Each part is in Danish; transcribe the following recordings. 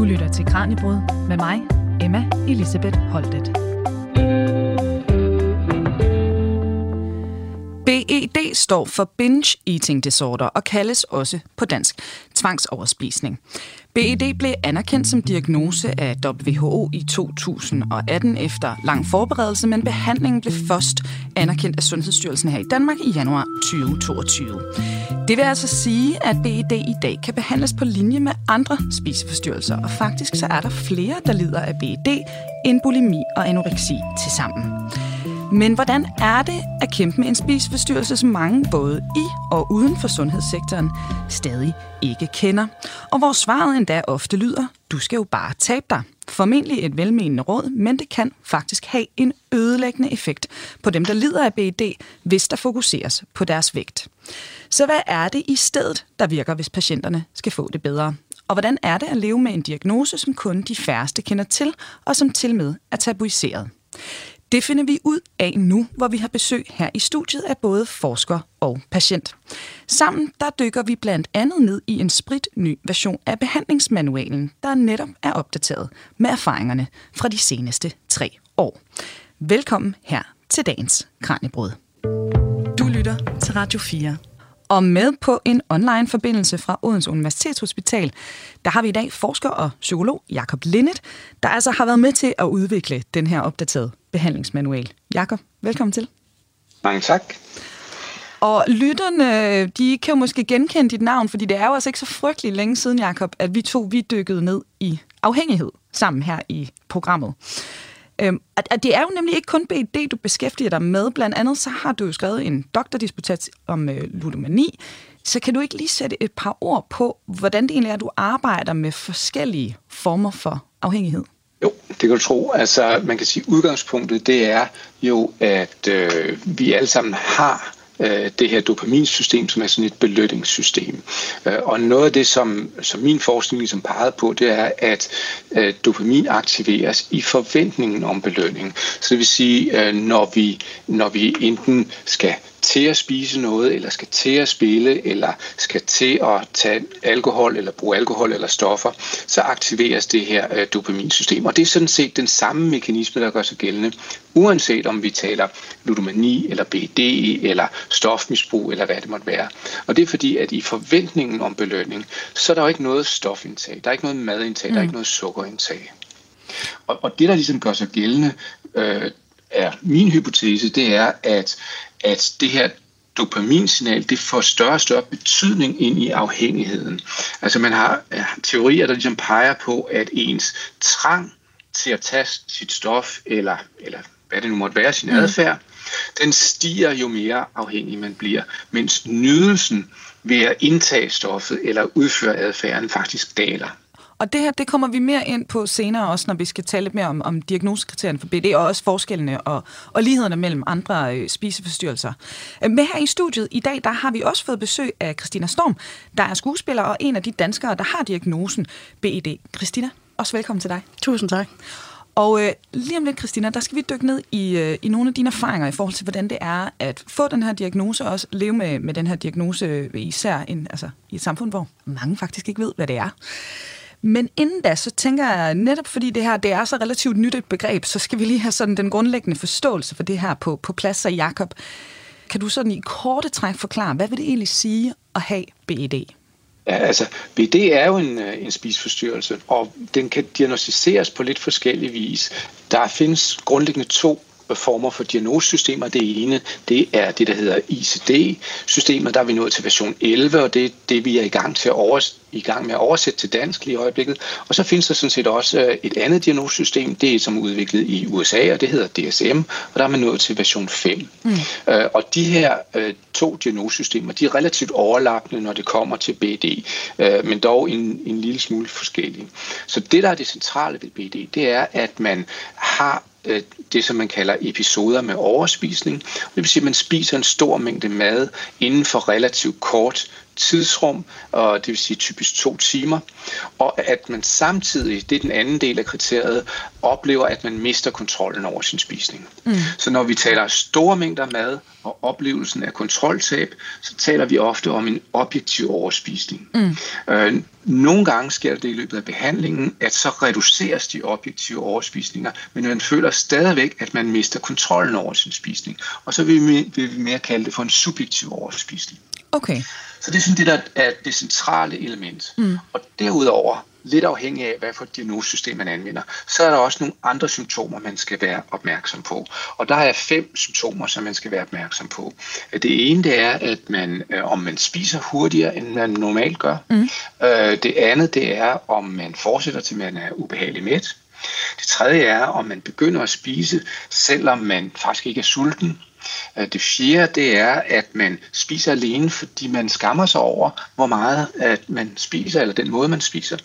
Du lytter til Kranjebrud med mig, Emma Elisabeth Holtet. BED står for Binge Eating Disorder og kaldes også på dansk tvangsoverspisning. BED blev anerkendt som diagnose af WHO i 2018 efter lang forberedelse, men behandlingen blev først anerkendt af Sundhedsstyrelsen her i Danmark i januar 2022. Det vil altså sige, at BED i dag kan behandles på linje med andre spiseforstyrrelser, og faktisk så er der flere, der lider af BED end bulimi og anoreksi til sammen. Men hvordan er det at kæmpe med en spiseforstyrrelse, som mange både i og uden for sundhedssektoren stadig ikke kender? Og hvor svaret endda ofte lyder, du skal jo bare tabe dig. Formentlig et velmenende råd, men det kan faktisk have en ødelæggende effekt på dem, der lider af BED, hvis der fokuseres på deres vægt. Så hvad er det i stedet, der virker, hvis patienterne skal få det bedre? Og hvordan er det at leve med en diagnose, som kun de færreste kender til, og som til med er tabuiseret? Det finder vi ud af nu, hvor vi har besøg her i studiet af både forsker og patient. Sammen der dykker vi blandt andet ned i en sprit ny version af behandlingsmanualen, der netop er opdateret med erfaringerne fra de seneste tre år. Velkommen her til dagens Kranjebrud. Du lytter til Radio 4. Og med på en online-forbindelse fra Odense Universitetshospital, der har vi i dag forsker og psykolog Jakob Linnet, der altså har været med til at udvikle den her opdaterede behandlingsmanual. Jakob, velkommen til. Mange tak. Og lytterne, de kan jo måske genkende dit navn, fordi det er jo altså ikke så frygtelig længe siden, Jakob, at vi to vi dykkede ned i afhængighed sammen her i programmet. Øhm, at det er jo nemlig ikke kun BED, du beskæftiger dig med. Blandt andet så har du jo skrevet en doktordisputat om øh, ludomani. Så kan du ikke lige sætte et par ord på, hvordan det egentlig er, du arbejder med forskellige former for afhængighed? Jo, det kan du tro. Altså, man kan sige, at udgangspunktet det er jo, at øh, vi alle sammen har øh, det her dopaminsystem, som er sådan et belønningssystem. Øh, og noget af det, som, som min forskning ligesom pegede på, det er, at øh, dopamin aktiveres i forventningen om belønning. Så det vil sige, øh, når, vi, når vi enten skal til at spise noget, eller skal til at spille, eller skal til at tage alkohol, eller bruge alkohol eller stoffer, så aktiveres det her øh, dopaminsystem. Og det er sådan set den samme mekanisme, der gør sig gældende, uanset om vi taler ludomani, eller BD, eller stofmisbrug, eller hvad det måtte være. Og det er fordi, at i forventningen om belønning, så er der jo ikke noget stofindtag, der er ikke noget madindtag, mm. der er ikke mm. noget sukkerindtag. Og, og det, der ligesom gør sig gældende, øh, er min hypotese, det er, at at det her dopaminsignal, det får større og større betydning ind i afhængigheden. Altså man har teorier, der ligesom peger på, at ens trang til at tage sit stof, eller, eller hvad det nu måtte være, sin mm. adfærd, den stiger jo mere afhængig man bliver, mens nydelsen ved at indtage stoffet eller udføre adfærden faktisk daler. Og det her, det kommer vi mere ind på senere også, når vi skal tale lidt mere om, om diagnosekriterierne for BD, og også forskellene og, og lighederne mellem andre øh, spiseforstyrrelser. Øh, med her i studiet i dag, der har vi også fået besøg af Christina Storm, der er skuespiller og en af de danskere, der har diagnosen BED. Christina, også velkommen til dig. Tusind tak. Og øh, lige om lidt, Christina, der skal vi dykke ned i, øh, i nogle af dine erfaringer i forhold til, hvordan det er at få den her diagnose, og også leve med, med den her diagnose, især en, altså, i et samfund, hvor mange faktisk ikke ved, hvad det er. Men inden da, så tænker jeg, netop fordi det her det er så relativt nyt et begreb, så skal vi lige have sådan den grundlæggende forståelse for det her på, på plads. Så Jacob, kan du sådan i korte træk forklare, hvad vil det egentlig sige at have BED? Ja, altså BD er jo en, øh, en spisforstyrrelse, og den kan diagnostiseres på lidt forskellige vis. Der findes grundlæggende to former for diagnosesystemer. Det ene, det er det, der hedder ICD-systemet. Der er vi nået til version 11, og det er det, vi er i gang, til at overs- i gang med at oversætte til dansk lige i øjeblikket. Og så findes der sådan set også øh, et andet diagnosesystem, det er som er udviklet i USA, og det hedder DSM, og der er man nået til version 5. Mm. Øh, og de her øh, to diagnosesystemer, de er relativt overlappende, når det kommer til BD, men dog en, en lille smule forskellige. Så det, der er det centrale ved BD, det er, at man har det, som man kalder episoder med overspisning. Det vil sige, at man spiser en stor mængde mad inden for relativt kort tidsrum, og det vil sige typisk to timer, og at man samtidig, det er den anden del af kriteriet, oplever, at man mister kontrollen over sin spisning. Mm. Så når vi taler store mængder mad og oplevelsen af kontroltab, så taler vi ofte om en objektiv overspisning. Mm. Øh, nogle gange sker det i løbet af behandlingen, at så reduceres de objektive overspisninger, men man føler stadigvæk, at man mister kontrollen over sin spisning. Og så vil vi, vil vi mere kalde det for en subjektiv overspisning. Okay. Så det er sådan det, der er det centrale element. Mm. Og derudover, lidt afhængig af, hvad for et diagnosesystem man anvender, så er der også nogle andre symptomer, man skal være opmærksom på. Og der er fem symptomer, som man skal være opmærksom på. Det ene det er, at man, øh, om man spiser hurtigere, end man normalt gør. Mm. Øh, det andet det er, om man fortsætter til, man er ubehagelig mæt. Det tredje er, om man begynder at spise, selvom man faktisk ikke er sulten. Øh, det fjerde, det er, at man spiser alene, fordi man skammer sig over, hvor meget at man spiser, eller den måde, man spiser.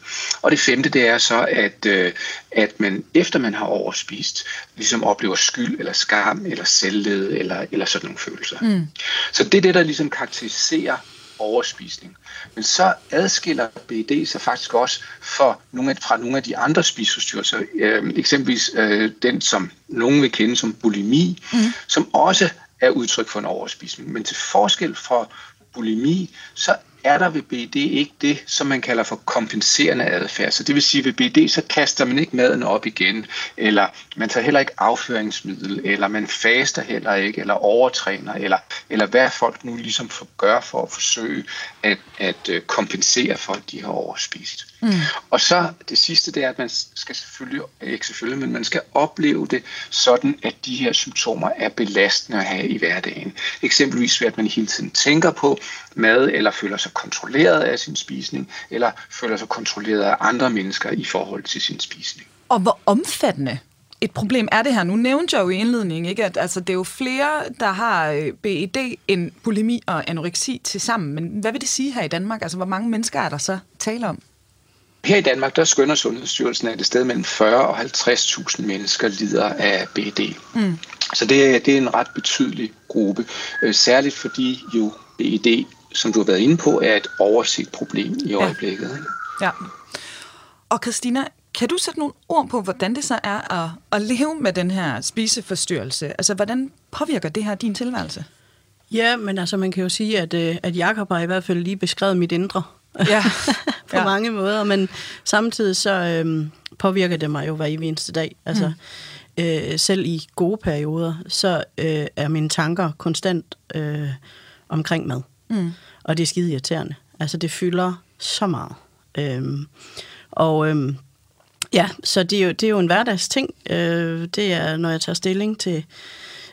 Og det femte, det er så, at, øh, at man efter man har overspist, ligesom oplever skyld, eller skam, eller selvlede, eller, eller sådan nogle følelser. Mm. Så det er det, der ligesom karakteriserer overspisning. Men så adskiller BED sig faktisk også for nogle af, fra nogle af de andre spiseforstyrrelser. Øh, eksempelvis øh, den, som nogen vil kende som bulimi, mm. som også er udtryk for en overspisning. Men til forskel fra bulimi, så er der ved BD ikke det, som man kalder for kompenserende adfærd. Så det vil sige, at ved BD så kaster man ikke maden op igen, eller man tager heller ikke afføringsmiddel, eller man faster heller ikke, eller overtræner, eller, eller hvad folk nu ligesom gør for at forsøge at, at øh, kompensere for, at de har overspist. Mm. Og så det sidste, det er, at man skal selvfølgelig, ikke selvfølgelig, men man skal opleve det sådan, at de her symptomer er belastende at have i hverdagen. Eksempelvis ved, at man hele tiden tænker på mad, eller føler sig kontrolleret af sin spisning, eller føler sig kontrolleret af andre mennesker i forhold til sin spisning. Og hvor omfattende et problem er det her? Nu nævnte jeg jo i indledningen, ikke, at altså, det er jo flere, der har øh, BED end bulimi og anoreksi til sammen. Men hvad vil det sige her i Danmark? Altså, hvor mange mennesker er der så tale om? Her i Danmark, der skønner Sundhedsstyrelsen, at det sted mellem 40 og 50.000 mennesker lider af BED. Mm. Så det er, det er en ret betydelig gruppe, øh, særligt fordi jo BED som du har været inde på, er et overset problem i øjeblikket. Ja. ja. Og Christina, kan du sætte nogle ord på, hvordan det så er at, at leve med den her spiseforstyrrelse? Altså, hvordan påvirker det her din tilværelse? Ja, men altså, man kan jo sige, at, øh, at Jacob har i hvert fald lige beskrevet mit indre. Ja. på ja. mange måder, men samtidig så øhm, påvirker det mig jo hver eneste dag. Altså, mm. øh, selv i gode perioder, så øh, er mine tanker konstant øh, omkring mad. Mm. Og det er skide irriterende. Altså, det fylder så meget. Øhm, og øhm, ja, så det er jo, det er jo en hverdagsting. Øh, det er, når jeg tager stilling til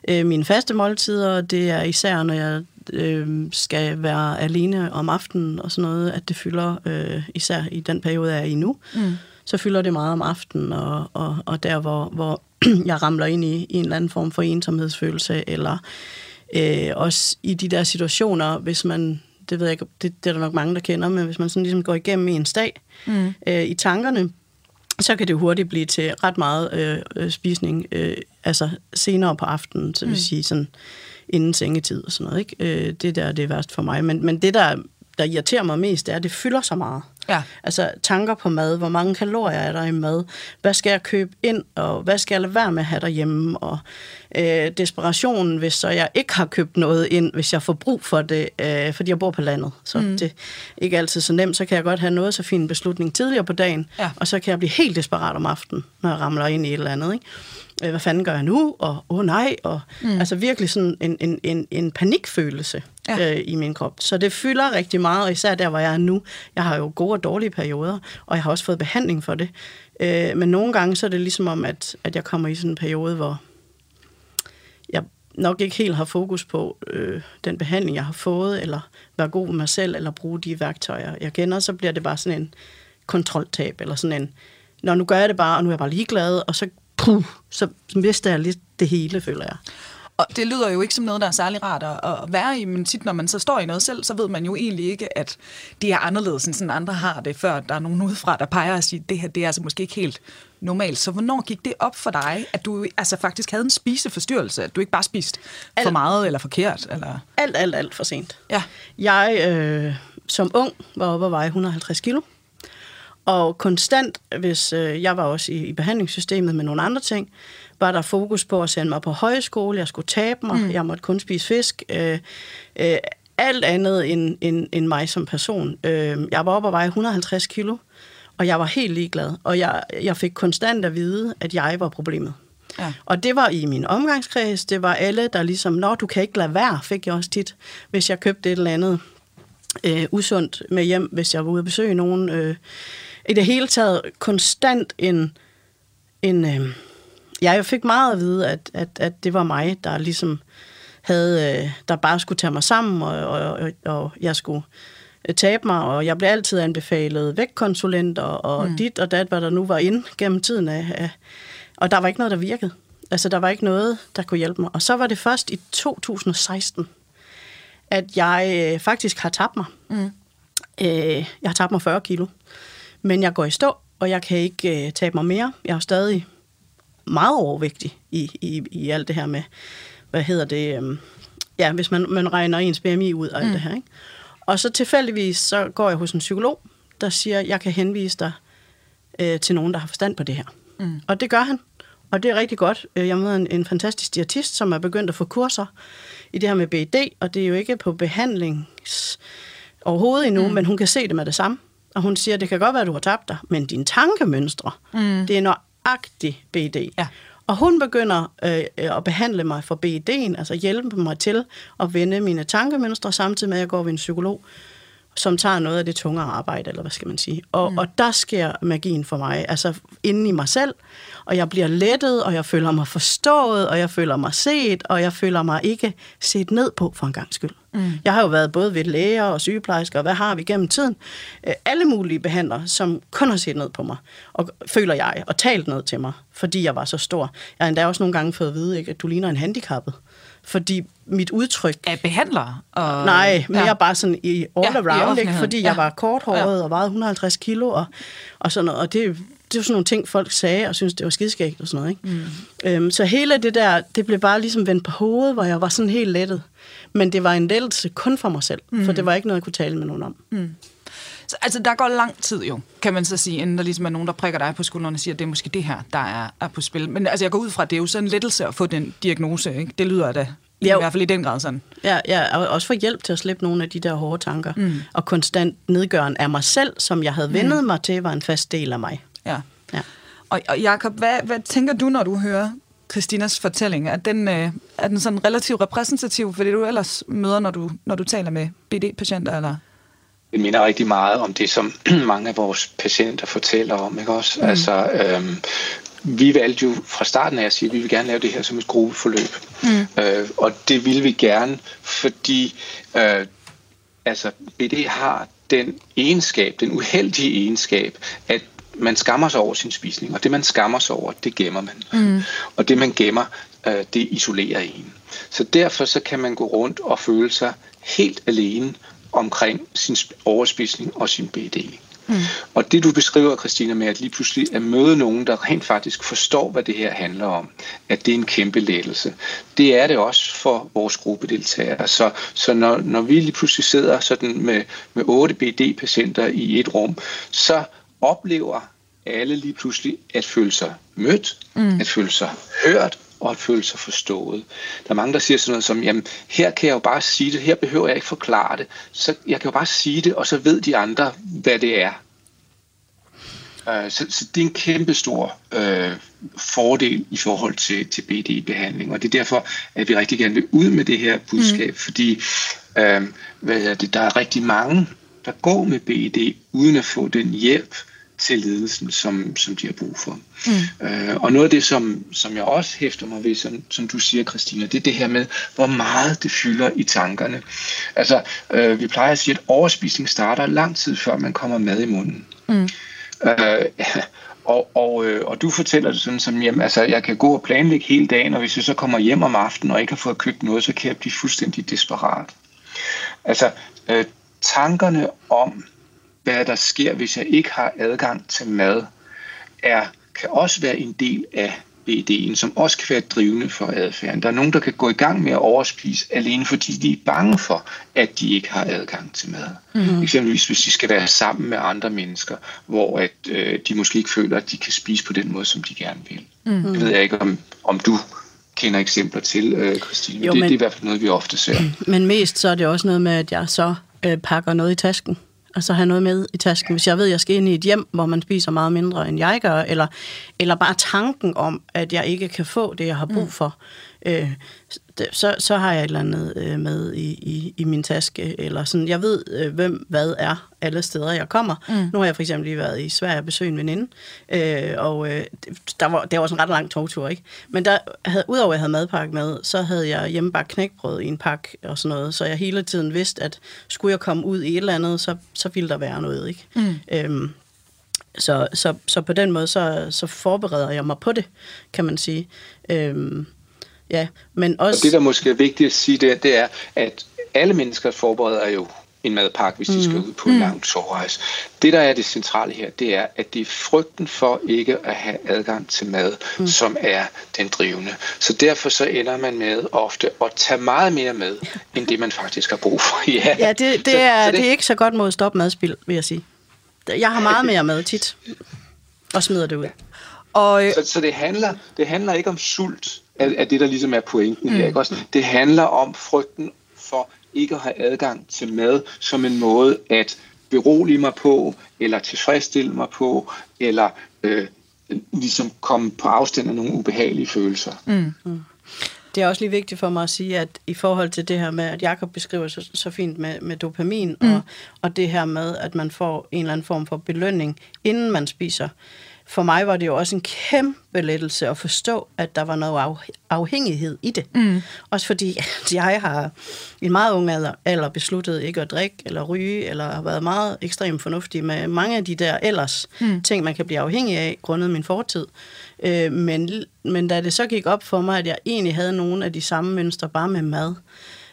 øh, mine faste måltider, og det er især, når jeg øh, skal være alene om aftenen og sådan noget, at det fylder, øh, især i den periode, jeg er i nu, mm. så fylder det meget om aftenen, og, og, og der, hvor, hvor jeg ramler ind i, i en eller anden form for ensomhedsfølelse, eller øh, også i de der situationer, hvis man, det ved jeg ikke, det, det er der nok mange, der kender, men hvis man sådan ligesom går igennem en dag mm. øh, i tankerne, så kan det hurtigt blive til ret meget øh, øh, spisning, øh, altså senere på aftenen, så vil mm. sige sådan inden sengetid og sådan noget. Ikke? Øh, det der det er værst for mig. Men, men det, der, der irriterer mig mest, er, at det fylder så meget. Ja. Altså tanker på mad, hvor mange kalorier er der i mad, hvad skal jeg købe ind, og hvad skal jeg lade være med at have derhjemme, og øh, desperationen, hvis så jeg ikke har købt noget ind, hvis jeg får brug for det, øh, fordi jeg bor på landet. Så mm. det er ikke altid så nemt, så kan jeg godt have noget så fin beslutning tidligere på dagen, ja. og så kan jeg blive helt desperat om aftenen, når jeg ramler ind i et eller andet. Ikke? Øh, hvad fanden gør jeg nu? Og åh oh, nej, og mm. altså virkelig sådan en, en, en, en panikfølelse ja. øh, i min krop. Så det fylder rigtig meget, og især der, hvor jeg er nu. Jeg har jo gode og dårlige perioder, og jeg har også fået behandling for det. Øh, men nogle gange så er det ligesom om, at, at jeg kommer i sådan en periode, hvor jeg nok ikke helt har fokus på øh, den behandling, jeg har fået, eller være god med mig selv, eller bruge de værktøjer, jeg kender, så bliver det bare sådan en kontroltab, eller sådan en, når nu gør jeg det bare, og nu er jeg bare ligeglad, og så, puh, så mister jeg lidt det hele, føler jeg. Og det lyder jo ikke som noget, der er særlig rart at være i, men tit når man så står i noget selv, så ved man jo egentlig ikke, at det er anderledes, end sådan andre har det, før der er nogen udefra, der peger og siger, det her det er altså måske ikke helt normalt. Så hvornår gik det op for dig, at du altså faktisk havde en spiseforstyrrelse, at du ikke bare spiste alt, for meget eller forkert? Eller? Alt, alt, alt for sent. Ja. Jeg, øh, som ung var oppe og veje 150 kilo. Og konstant, hvis øh, jeg var også i, i behandlingssystemet med nogle andre ting, var der fokus på at sende mig på højskole, jeg skulle tabe mig, mm. jeg måtte kun spise fisk. Øh, øh, alt andet end, end, end mig som person. Øh, jeg var oppe og veje 150 kilo, og jeg var helt ligeglad. Og jeg, jeg fik konstant at vide, at jeg var problemet. Ja. Og det var i min omgangskreds, det var alle, der ligesom, når du kan ikke lade være, fik jeg også tit, hvis jeg købte et eller andet øh, usundt med hjem, hvis jeg var ude at besøge nogen. Øh, I det hele taget konstant en... en øh, jeg fik meget at vide, at, at, at det var mig, der ligesom havde, øh, der bare skulle tage mig sammen, og, og, og, jeg skulle øh, tabe mig, og jeg blev altid anbefalet vægtkonsulenter og mm. dit og dat, hvad der nu var ind gennem tiden af, af. Og der var ikke noget, der virkede. Altså, der var ikke noget, der kunne hjælpe mig. Og så var det først i 2016, at jeg øh, faktisk har tabt mig. Mm. Øh, jeg har tabt mig 40 kilo. Men jeg går i stå, og jeg kan ikke øh, tabe mig mere. Jeg er stadig meget overvægtig i, i, i alt det her med, hvad hedder det, øh, ja, hvis man, man regner ens BMI ud og alt mm. det her. Ikke? Og så tilfældigvis, så går jeg hos en psykolog, der siger, jeg kan henvise dig øh, til nogen, der har forstand på det her. Mm. Og det gør han. Og det er rigtig godt. Øh, jeg møder en, en fantastisk diætist, som er begyndt at få kurser i det her med BED, og det er jo ikke på behandlings overhovedet endnu, mm. men hun kan se det med det samme. Og hun siger, det kan godt være, at du har tabt dig, men dine tankemønstre, mm. det er nøjagtigt BED. Ja. Og hun begynder øh, at behandle mig for BED'en, altså hjælpe mig til at vende mine tankemønstre, samtidig med, at jeg går ved en psykolog, som tager noget af det tungere arbejde, eller hvad skal man sige. Og, mm. og der sker magien for mig, altså inden i mig selv, og jeg bliver lettet, og jeg føler mig forstået, og jeg føler mig set, og jeg føler mig ikke set ned på for en gang skyld. Mm. Jeg har jo været både ved læger og sygeplejersker, og hvad har vi gennem tiden? Øh, alle mulige behandlere, som kun har set ned på mig, og føler jeg, og talt ned til mig, fordi jeg var så stor. Jeg har endda også nogle gange fået at vide, ikke, at du ligner en handicappet fordi mit udtryk... Er behandler? Og, nej, mere ja. bare sådan i all ja, around, i ikke? fordi ja. jeg var korthåret ja. og vejede 150 kilo og, og sådan noget. Og det, det var sådan nogle ting, folk sagde, og syntes, det var skidskægt og sådan noget. Ikke? Mm. Øhm, så hele det der, det blev bare ligesom vendt på hovedet, hvor jeg var sådan helt lettet. Men det var en lettelse kun for mig selv, mm. for det var ikke noget, jeg kunne tale med nogen om. Mm. Så, altså, der går lang tid jo, kan man så sige, inden der ligesom er nogen, der prikker dig på skulderen og siger, at det er måske det her, der er, er på spil. Men altså, jeg går ud fra, at det er jo sådan en lettelse at få den diagnose, ikke? Det lyder da i ja, hvert fald i den grad sådan. Ja, ja, og også få hjælp til at slippe nogle af de der hårde tanker. Mm. Og konstant nedgøren af mig selv, som jeg havde vendet mm. mig til, var en fast del af mig. Ja. ja. Og, og Jacob, hvad, hvad tænker du, når du hører Christinas fortælling? Er den, øh, er den sådan relativt repræsentativ for det, du ellers møder, når du, når du taler med BD-patienter? Eller? Det minder rigtig meget om det, som mange af vores patienter fortæller om. Ikke også? Mm. Altså, øhm, vi valgte jo fra starten af at sige, at vi vil gerne lave det her som et gruppeforløb. Mm. Øh, og det vil vi gerne, fordi øh, altså, BD har den egenskab, den uheldige egenskab, at man skammer sig over sin spisning, og det man skammer sig over, det gemmer man. Mm. Og det man gemmer, øh, det isolerer en. Så derfor så kan man gå rundt og føle sig helt alene omkring sin overspisning og sin BD. Mm. Og det du beskriver, Christina, med at lige pludselig at møde nogen, der rent faktisk forstår, hvad det her handler om, at det er en kæmpe lettelse. Det er det også for vores gruppedeltagere. Så, så når, når vi lige pludselig sidder sådan med, med 8 BD-patienter i et rum, så oplever alle lige pludselig at føle sig mødt, mm. at føle sig hørt, og at føle sig forstået. Der er mange, der siger sådan noget som, jamen her kan jeg jo bare sige det, her behøver jeg ikke forklare det, så jeg kan jo bare sige det, og så ved de andre, hvad det er. Uh, så, så det er en kæmpe stor uh, fordel i forhold til, til BDI-behandling, og det er derfor, at vi rigtig gerne vil ud med det her budskab, mm. fordi uh, hvad er det, der er rigtig mange, der går med BED uden at få den hjælp, til ledelsen, som, som de har brug for. Mm. Øh, og noget af det, som, som jeg også hæfter mig ved, som, som du siger, Christina, det er det her med, hvor meget det fylder i tankerne. Altså, øh, vi plejer at sige, at overspisning starter lang tid før man kommer mad i munden. Mm. Øh, og, og, øh, og du fortæller det sådan som, jamen, altså, jeg kan gå og planlægge hele dagen, og hvis jeg så kommer hjem om aftenen og ikke har fået købt noget, så kan jeg blive fuldstændig desperat. Altså, øh, tankerne om, hvad der sker, hvis jeg ikke har adgang til mad, er, kan også være en del af BD'en, som også kan være drivende for adfærden. Der er nogen, der kan gå i gang med at overspise, alene fordi de er bange for, at de ikke har adgang til mad. Mm-hmm. Eksempelvis hvis de skal være sammen med andre mennesker, hvor at, øh, de måske ikke føler, at de kan spise på den måde, som de gerne vil. Mm-hmm. Jeg ved ikke, om, om du kender eksempler til, øh, Christine, jo, men det, det er i hvert fald noget, vi ofte ser. Men mest så er det også noget med, at jeg så øh, pakker noget i tasken altså have noget med i tasken. Hvis jeg ved, at jeg skal ind i et hjem, hvor man spiser meget mindre, end jeg gør, eller, eller bare tanken om, at jeg ikke kan få det, jeg har brug mm. for, øh, så, så har jeg et eller andet øh, med i, i, i min taske. Eller sådan. Jeg ved, øh, hvem hvad er alle steder, jeg kommer. Mm. Nu har jeg for eksempel lige været i Sverige og besøgt en veninde, øh, og øh, der var, det var sådan en ret lang togtur, ikke? Men der havde, udover at jeg havde madpakke med, så havde jeg hjemmebagt knækbrød i en pakke og sådan noget, så jeg hele tiden vidste, at skulle jeg komme ud i et eller andet, så, så ville der være noget, ikke? Mm. Øhm, så, så, så på den måde, så, så forbereder jeg mig på det, kan man sige. Øhm, Ja, men også... Og det, der måske er vigtigt at sige, det, det er, at alle mennesker forbereder jo en madpakke, hvis de mm. skal ud på en mm. lang togrejse. Det, der er det centrale her, det er, at det er frygten for ikke at have adgang til mad, mm. som er den drivende. Så derfor så ender man med ofte at tage meget mere med, end det man faktisk har brug for. ja, ja det, det, så, er, så det, det er ikke så godt mod at stoppe madspil, vil jeg sige. Jeg har meget mere med tit, og smider det ud. Og, så, så det, handler, det handler ikke om sult, af, af det, der ligesom er pointen mm. her. Ikke? Også, det handler om frygten for ikke at have adgang til mad som en måde at berolige mig på, eller tilfredsstille mig på, eller øh, ligesom komme på afstand af nogle ubehagelige følelser. Mm. Mm. Det er også lige vigtigt for mig at sige, at i forhold til det her med, at Jakob beskriver så, så fint med, med dopamin, mm. og, og det her med, at man får en eller anden form for belønning, inden man spiser, for mig var det jo også en kæmpe lettelse at forstå, at der var noget afhængighed i det. Mm. Også fordi at jeg har i en meget ung alder, alder besluttet ikke at drikke eller ryge, eller har været meget ekstremt fornuftig med mange af de der ellers mm. ting, man kan blive afhængig af, grundet min fortid. Øh, men, men da det så gik op for mig, at jeg egentlig havde nogle af de samme mønstre, bare med mad,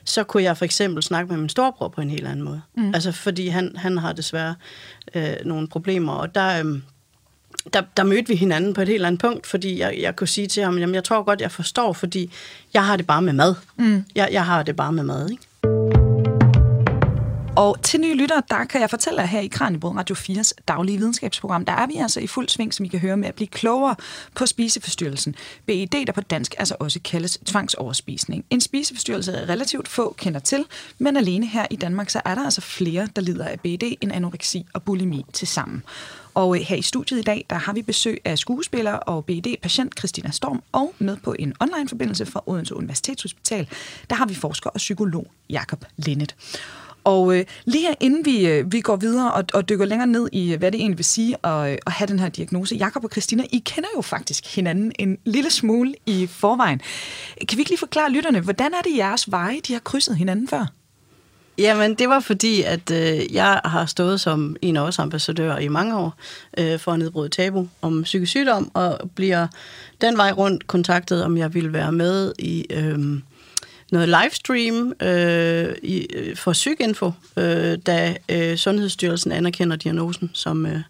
så kunne jeg for eksempel snakke med min storebror på en helt anden måde. Mm. Altså fordi han, han har desværre øh, nogle problemer, og der... Øh, der, der mødte vi hinanden på et helt andet punkt, fordi jeg, jeg kunne sige til ham, jamen jeg tror godt, jeg forstår, fordi jeg har det bare med mad. Mm. Jeg, jeg har det bare med mad, ikke? Og til nye lyttere, der kan jeg fortælle jer her i Kranjebrød Radio 4's daglige videnskabsprogram, der er vi altså i fuld sving, som I kan høre med at blive klogere på spiseforstyrrelsen. BED, der på dansk altså også kaldes tvangsoverspisning. En spiseforstyrrelse er relativt få kender til, men alene her i Danmark, så er der altså flere, der lider af BED end anoreksi og bulimi til sammen. Og øh, her i studiet i dag, der har vi besøg af skuespiller og BED-patient Christina Storm, og med på en online-forbindelse fra Odense Universitetshospital, der har vi forsker og psykolog Jakob Lindet. Og øh, lige her, inden vi, øh, vi går videre og, og dykker længere ned i, øh, hvad det egentlig vil sige at, øh, at have den her diagnose, Jakob og Christina, I kender jo faktisk hinanden en lille smule i forvejen. Kan vi ikke lige forklare lytterne, hvordan er det jeres veje, de har krydset hinanden før? Jamen, det var fordi, at øh, jeg har stået som en af os i mange år øh, for at nedbryde tabu om psykisk sygdom, og bliver den vej rundt kontaktet, om jeg ville være med i øh, noget livestream øh, i, øh, for Psykinfo, øh, da øh, Sundhedsstyrelsen anerkender diagnosen som... Øh,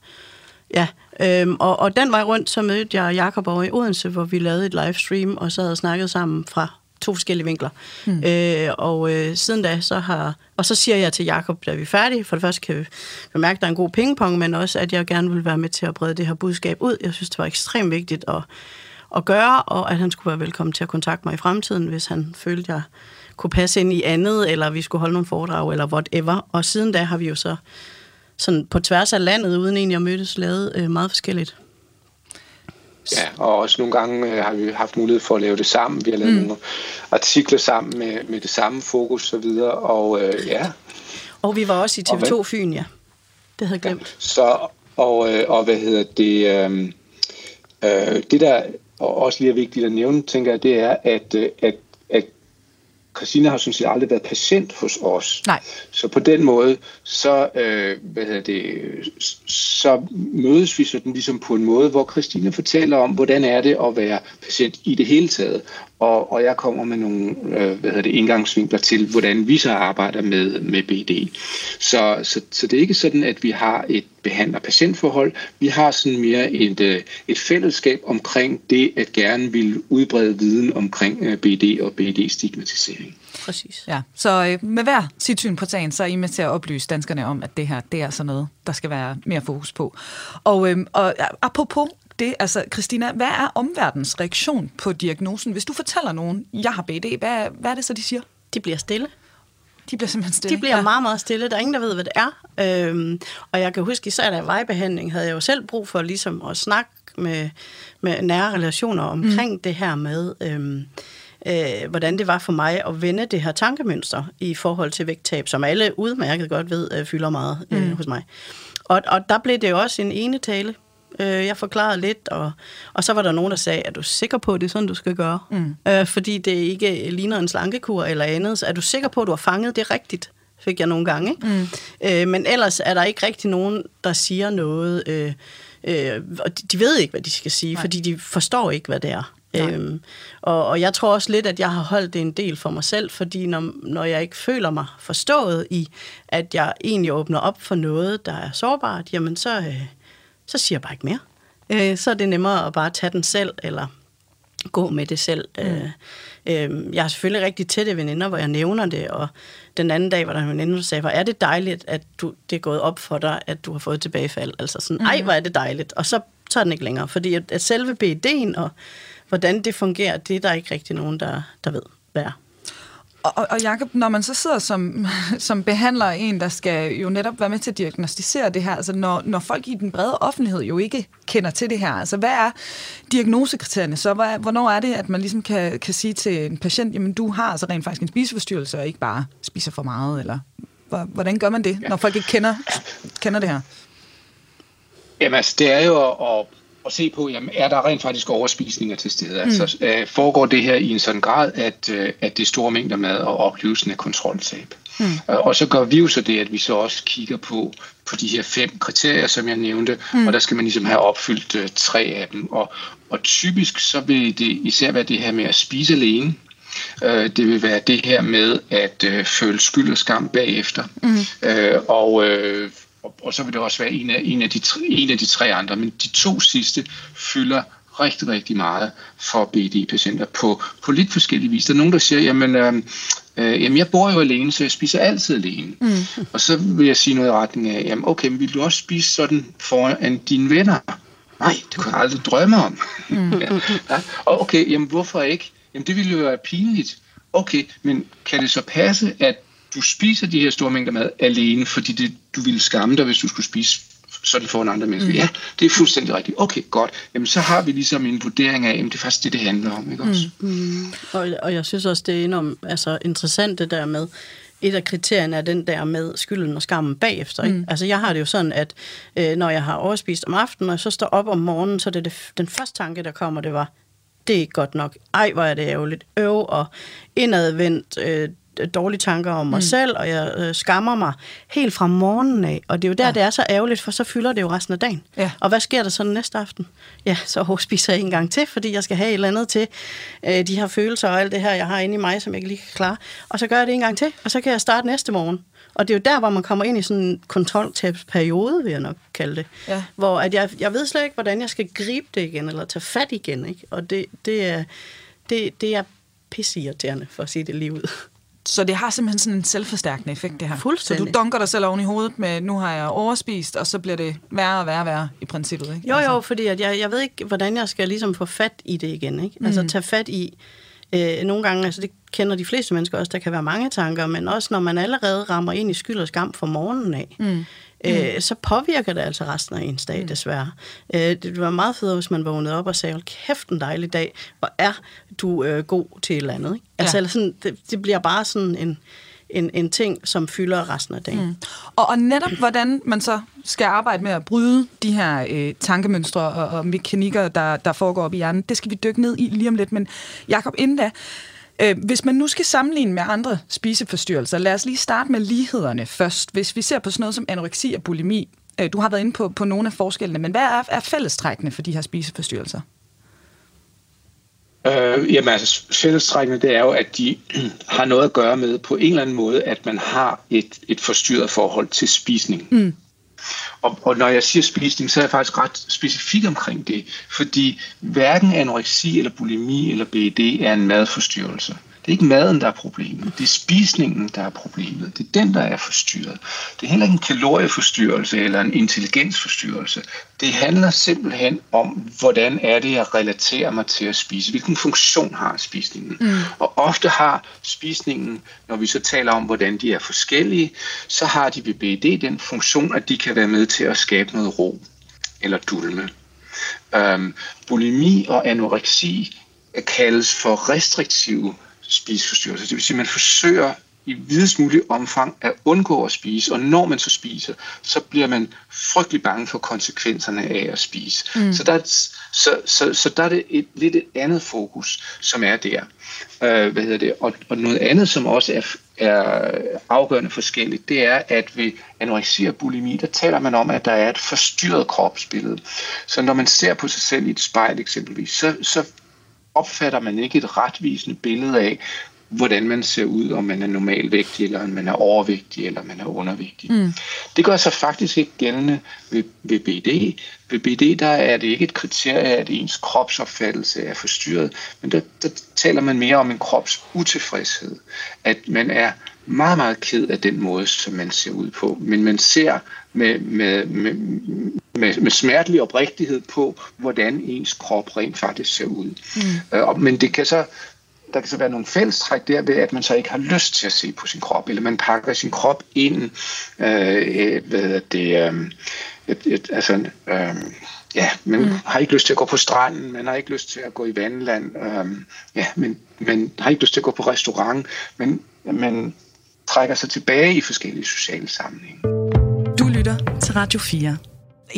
ja, Øhm, og, og den vej rundt, så mødte jeg Jakob over i Odense, hvor vi lavede et livestream, og så havde snakket sammen fra to forskellige vinkler. Mm. Øh, og øh, siden da, så har... Og så siger jeg til Jakob, da vi er færdige, for det første kan vi mærke, at der er en god pingpong, men også, at jeg gerne vil være med til at brede det her budskab ud. Jeg synes, det var ekstremt vigtigt at, at gøre, og at han skulle være velkommen til at kontakte mig i fremtiden, hvis han følte, at jeg kunne passe ind i andet, eller vi skulle holde nogle foredrag, eller whatever. Og siden da har vi jo så sådan på tværs af landet, uden egentlig at mødes, lavet øh, meget forskelligt. Ja, og også nogle gange øh, har vi haft mulighed for at lave det sammen. Vi har lavet mm. nogle artikler sammen med, med det samme fokus og så videre, og øh, ja. Og vi var også i TV2 Fyn, ja. Det havde jeg glemt. Ja, så, og, øh, og hvad hedder det... Øh, øh, det der også lige er vigtigt at nævne, tænker jeg, det er, at, øh, at Christina har sådan set aldrig været patient hos os. Nej. Så på den måde, så, øh, hvad hedder det, så mødes vi sådan ligesom på en måde, hvor Christina fortæller om, hvordan er det at være patient i det hele taget. Og, og jeg kommer med nogle øh, hvad hedder det, indgangsvinkler til, hvordan vi så arbejder med, med BD. Så, så, så det er ikke sådan, at vi har et behandler-patientforhold. Vi har sådan mere et, øh, et fællesskab omkring det, at gerne vil udbrede viden omkring øh, BD og BD-stigmatisering. Præcis. Ja, så øh, med hver sit syn på sagen, så er I med til at oplyse danskerne om, at det her, det er sådan noget, der skal være mere fokus på. Og, øh, og apropos det, altså Christina, hvad er omverdens reaktion på diagnosen? Hvis du fortæller nogen, jeg har BD, hvad, hvad er det så, de siger? De bliver stille. De bliver simpelthen stille? De bliver ja. meget, meget stille. Der er ingen, der ved, hvad det er. Øhm, og jeg kan huske, især da vejbehandling, havde jeg jo selv brug for ligesom at snakke med, med nære relationer omkring mm. det her med, øhm, øh, hvordan det var for mig at vende det her tankemønster i forhold til vægttab, som alle udmærket godt ved, øh, fylder meget øh, mm. hos mig. Og, og der blev det jo også en ene tale Øh, jeg forklarede lidt, og, og så var der nogen, der sagde, er du sikker på, at det er sådan, du skal gøre? Mm. Øh, fordi det ikke ligner en slankekur eller andet. Så er du sikker på, at du har fanget det rigtigt? Fik jeg nogle gange. Mm. Øh, men ellers er der ikke rigtig nogen, der siger noget. Øh, øh, og de, de ved ikke, hvad de skal sige, Nej. fordi de forstår ikke, hvad det er. Øhm, og, og jeg tror også lidt, at jeg har holdt det en del for mig selv, fordi når, når jeg ikke føler mig forstået i, at jeg egentlig åbner op for noget, der er sårbart, jamen så, øh, så siger jeg bare ikke mere. Øh, så er det nemmere at bare tage den selv, eller gå med det selv. Mm. Øh, øh, jeg har selvfølgelig rigtig tætte veninder, hvor jeg nævner det, og den anden dag var der en veninde, der sagde, hvor er det dejligt, at du, det er gået op for dig, at du har fået tilbagefald. Altså sådan, ej, mm. hvor er det dejligt. Og så, så er den ikke længere, fordi at, at selve BD'en og hvordan det fungerer, det er der ikke rigtig nogen, der, der ved, hvad er. Og, og Jacob, når man så sidder som, som behandler en, der skal jo netop være med til at diagnostisere det her, altså når, når folk i den brede offentlighed jo ikke kender til det her, altså hvad er diagnosekriterierne så? Hvad, hvornår er det, at man ligesom kan, kan sige til en patient, jamen du har altså rent faktisk en spiseforstyrrelse, og ikke bare spiser for meget, eller hvordan gør man det, når folk ikke kender, kender det her? Jamen altså, det er jo at at se på, jamen, er der rent faktisk overspisninger til stede? Mm. Altså, øh, foregår det her i en sådan grad, at, øh, at det er store mængder mad og oplevelsen af kontroltab? Mm. Øh, og så gør vi jo så det, at vi så også kigger på, på de her fem kriterier, som jeg nævnte, mm. og der skal man ligesom have opfyldt øh, tre af dem. Og, og typisk så vil det især være det her med at spise alene, Øh, det vil være det her med at øh, føle skyld og skam bagefter. Mm. Øh, og øh, og, og så vil det også være en af, en, af de tre, en af de tre andre, men de to sidste fylder rigtig, rigtig meget for BD-patienter på, på lidt forskellige vis. Der er nogen, der siger, jamen, øh, øh, jamen jeg bor jo alene, så jeg spiser altid alene. Mm. Og så vil jeg sige noget i retning af, jamen okay, men vil du også spise sådan foran dine venner? Nej, det kunne jeg aldrig drømme om. Mm. ja. Og okay, jamen hvorfor ikke? Jamen det ville jo være pinligt. Okay, men kan det så passe, at du spiser de her store mængder mad alene, fordi det, du ville skamme dig, hvis du skulle spise sådan foran andre mennesker. Mm. Ja, det er fuldstændig rigtigt. Okay, godt. Jamen, så har vi ligesom en vurdering af, at det er faktisk det, det handler om. Ikke også? Mm. Mm. Og, og jeg synes også, det er enormt altså, interessant det der med, et af kriterierne er den der med skylden og skammen bagefter. Ikke? Mm. Altså jeg har det jo sådan, at øh, når jeg har overspist om aftenen, og så står op om morgenen, så er det, det den første tanke, der kommer, det var, det er ikke godt nok. Ej, hvor er det ærgerligt. Øv og indadvendt, øh, dårlige tanker om mig mm. selv, og jeg øh, skammer mig helt fra morgenen af. Og det er jo der, ja. det er så ærgerligt, for så fylder det jo resten af dagen. Ja. Og hvad sker der så næste aften? Ja, så spiser jeg en gang til, fordi jeg skal have et eller andet til øh, de her følelser og alt det her, jeg har inde i mig, som jeg ikke lige kan klare. Og så gør jeg det en gang til, og så kan jeg starte næste morgen. Og det er jo der, hvor man kommer ind i sådan en kontroltabsperiode, vil jeg nok kalde det. Ja. Hvor at jeg, jeg ved slet ikke, hvordan jeg skal gribe det igen, eller tage fat igen. Ikke? Og det, det, er, det, det er pisseirriterende, for at sige det lige ud. Så det har simpelthen sådan en selvforstærkende effekt, det her. Fuldstændig. Så du dunker dig selv oven i hovedet med, nu har jeg overspist, og så bliver det værre og værre og værre i princippet, ikke? Jo, altså. jo, fordi at jeg, jeg ved ikke, hvordan jeg skal ligesom få fat i det igen, ikke? Altså mm. tage fat i, øh, nogle gange, altså det kender de fleste mennesker også, der kan være mange tanker, men også når man allerede rammer ind i skyld og skam fra morgenen af, mm. Øh, mm. så påvirker det altså resten af ens dag, mm. desværre. Øh, det var meget fedt, hvis man vågnede op og sagde, hold kæft en dejlig dag, hvor er du øh, god til et eller andet. Ikke? Altså, ja. eller sådan, det, det bliver bare sådan en, en, en ting, som fylder resten af dagen. Mm. Og, og netop hvordan man så skal arbejde med at bryde de her øh, tankemønstre og, og mekanikker, der, der foregår op i hjernen, det skal vi dykke ned i lige om lidt. Men Jakob, inden da, Øh, hvis man nu skal sammenligne med andre spiseforstyrrelser, lad os lige starte med lighederne først. Hvis vi ser på sådan noget som anoreksi og bulimi, øh, du har været inde på, på nogle af forskellene, men hvad er, er fællestrækkene for de her spiseforstyrrelser? Øh, jamen altså, fællestrækkene det er jo, at de har noget at gøre med på en eller anden måde, at man har et, et forstyrret forhold til spisning. Mm. Og, og når jeg siger spisning, så er jeg faktisk ret specifik omkring det, fordi hverken anoreksi eller bulimi eller BED er en madforstyrrelse. Det er ikke maden, der er problemet. Det er spisningen, der er problemet. Det er den, der er forstyrret. Det er heller ikke en kalorieforstyrrelse eller en intelligensforstyrrelse. Det handler simpelthen om, hvordan er det, jeg relaterer mig til at spise. Hvilken funktion har spisningen? Mm. Og ofte har spisningen, når vi så taler om, hvordan de er forskellige, så har de ved BED den funktion, at de kan være med til at skabe noget ro eller dulme. Øhm, bulimi og anoreksi kaldes for restriktive spiseforstyrrelser. Det vil sige, at man forsøger i videst mulig omfang at undgå at spise, og når man så spiser, så bliver man frygtelig bange for konsekvenserne af at spise. Mm. Så, der er, så, så, så der er det et lidt et andet fokus, som er der. Uh, hvad hedder det? Og, og noget andet, som også er, er afgørende forskelligt, det er, at ved anoreksi og bulimi, der taler man om, at der er et forstyrret kropsbillede. Så når man ser på sig selv i et spejl eksempelvis, så, så opfatter man ikke et retvisende billede af, hvordan man ser ud, om man er normalvægtig, eller om man er overvægtig, eller om man er undervægtig. Mm. Det gør sig faktisk ikke gældende ved, ved BD. Ved BD der er det ikke et kriterie, at ens kropsopfattelse er forstyrret, men der, der taler man mere om en krops utilfredshed. At man er meget, meget ked af den måde, som man ser ud på, men man ser med, med, med, med, med smertelig oprigtighed på, hvordan ens krop rent faktisk ser ud. Mm. Øh, men det kan så der kan så være nogle fællestræk der ved, at man så ikke har lyst til at se på sin krop, eller man pakker sin krop ind, øh, ved det, øh, et, et, altså, øh, ja, man mm. har ikke lyst til at gå på stranden, man har ikke lyst til at gå i vandland, øh, ja, men man har ikke lyst til at gå på restaurant, men man trækker sig tilbage i forskellige sociale sammenhænge. Du lytter til Radio 4.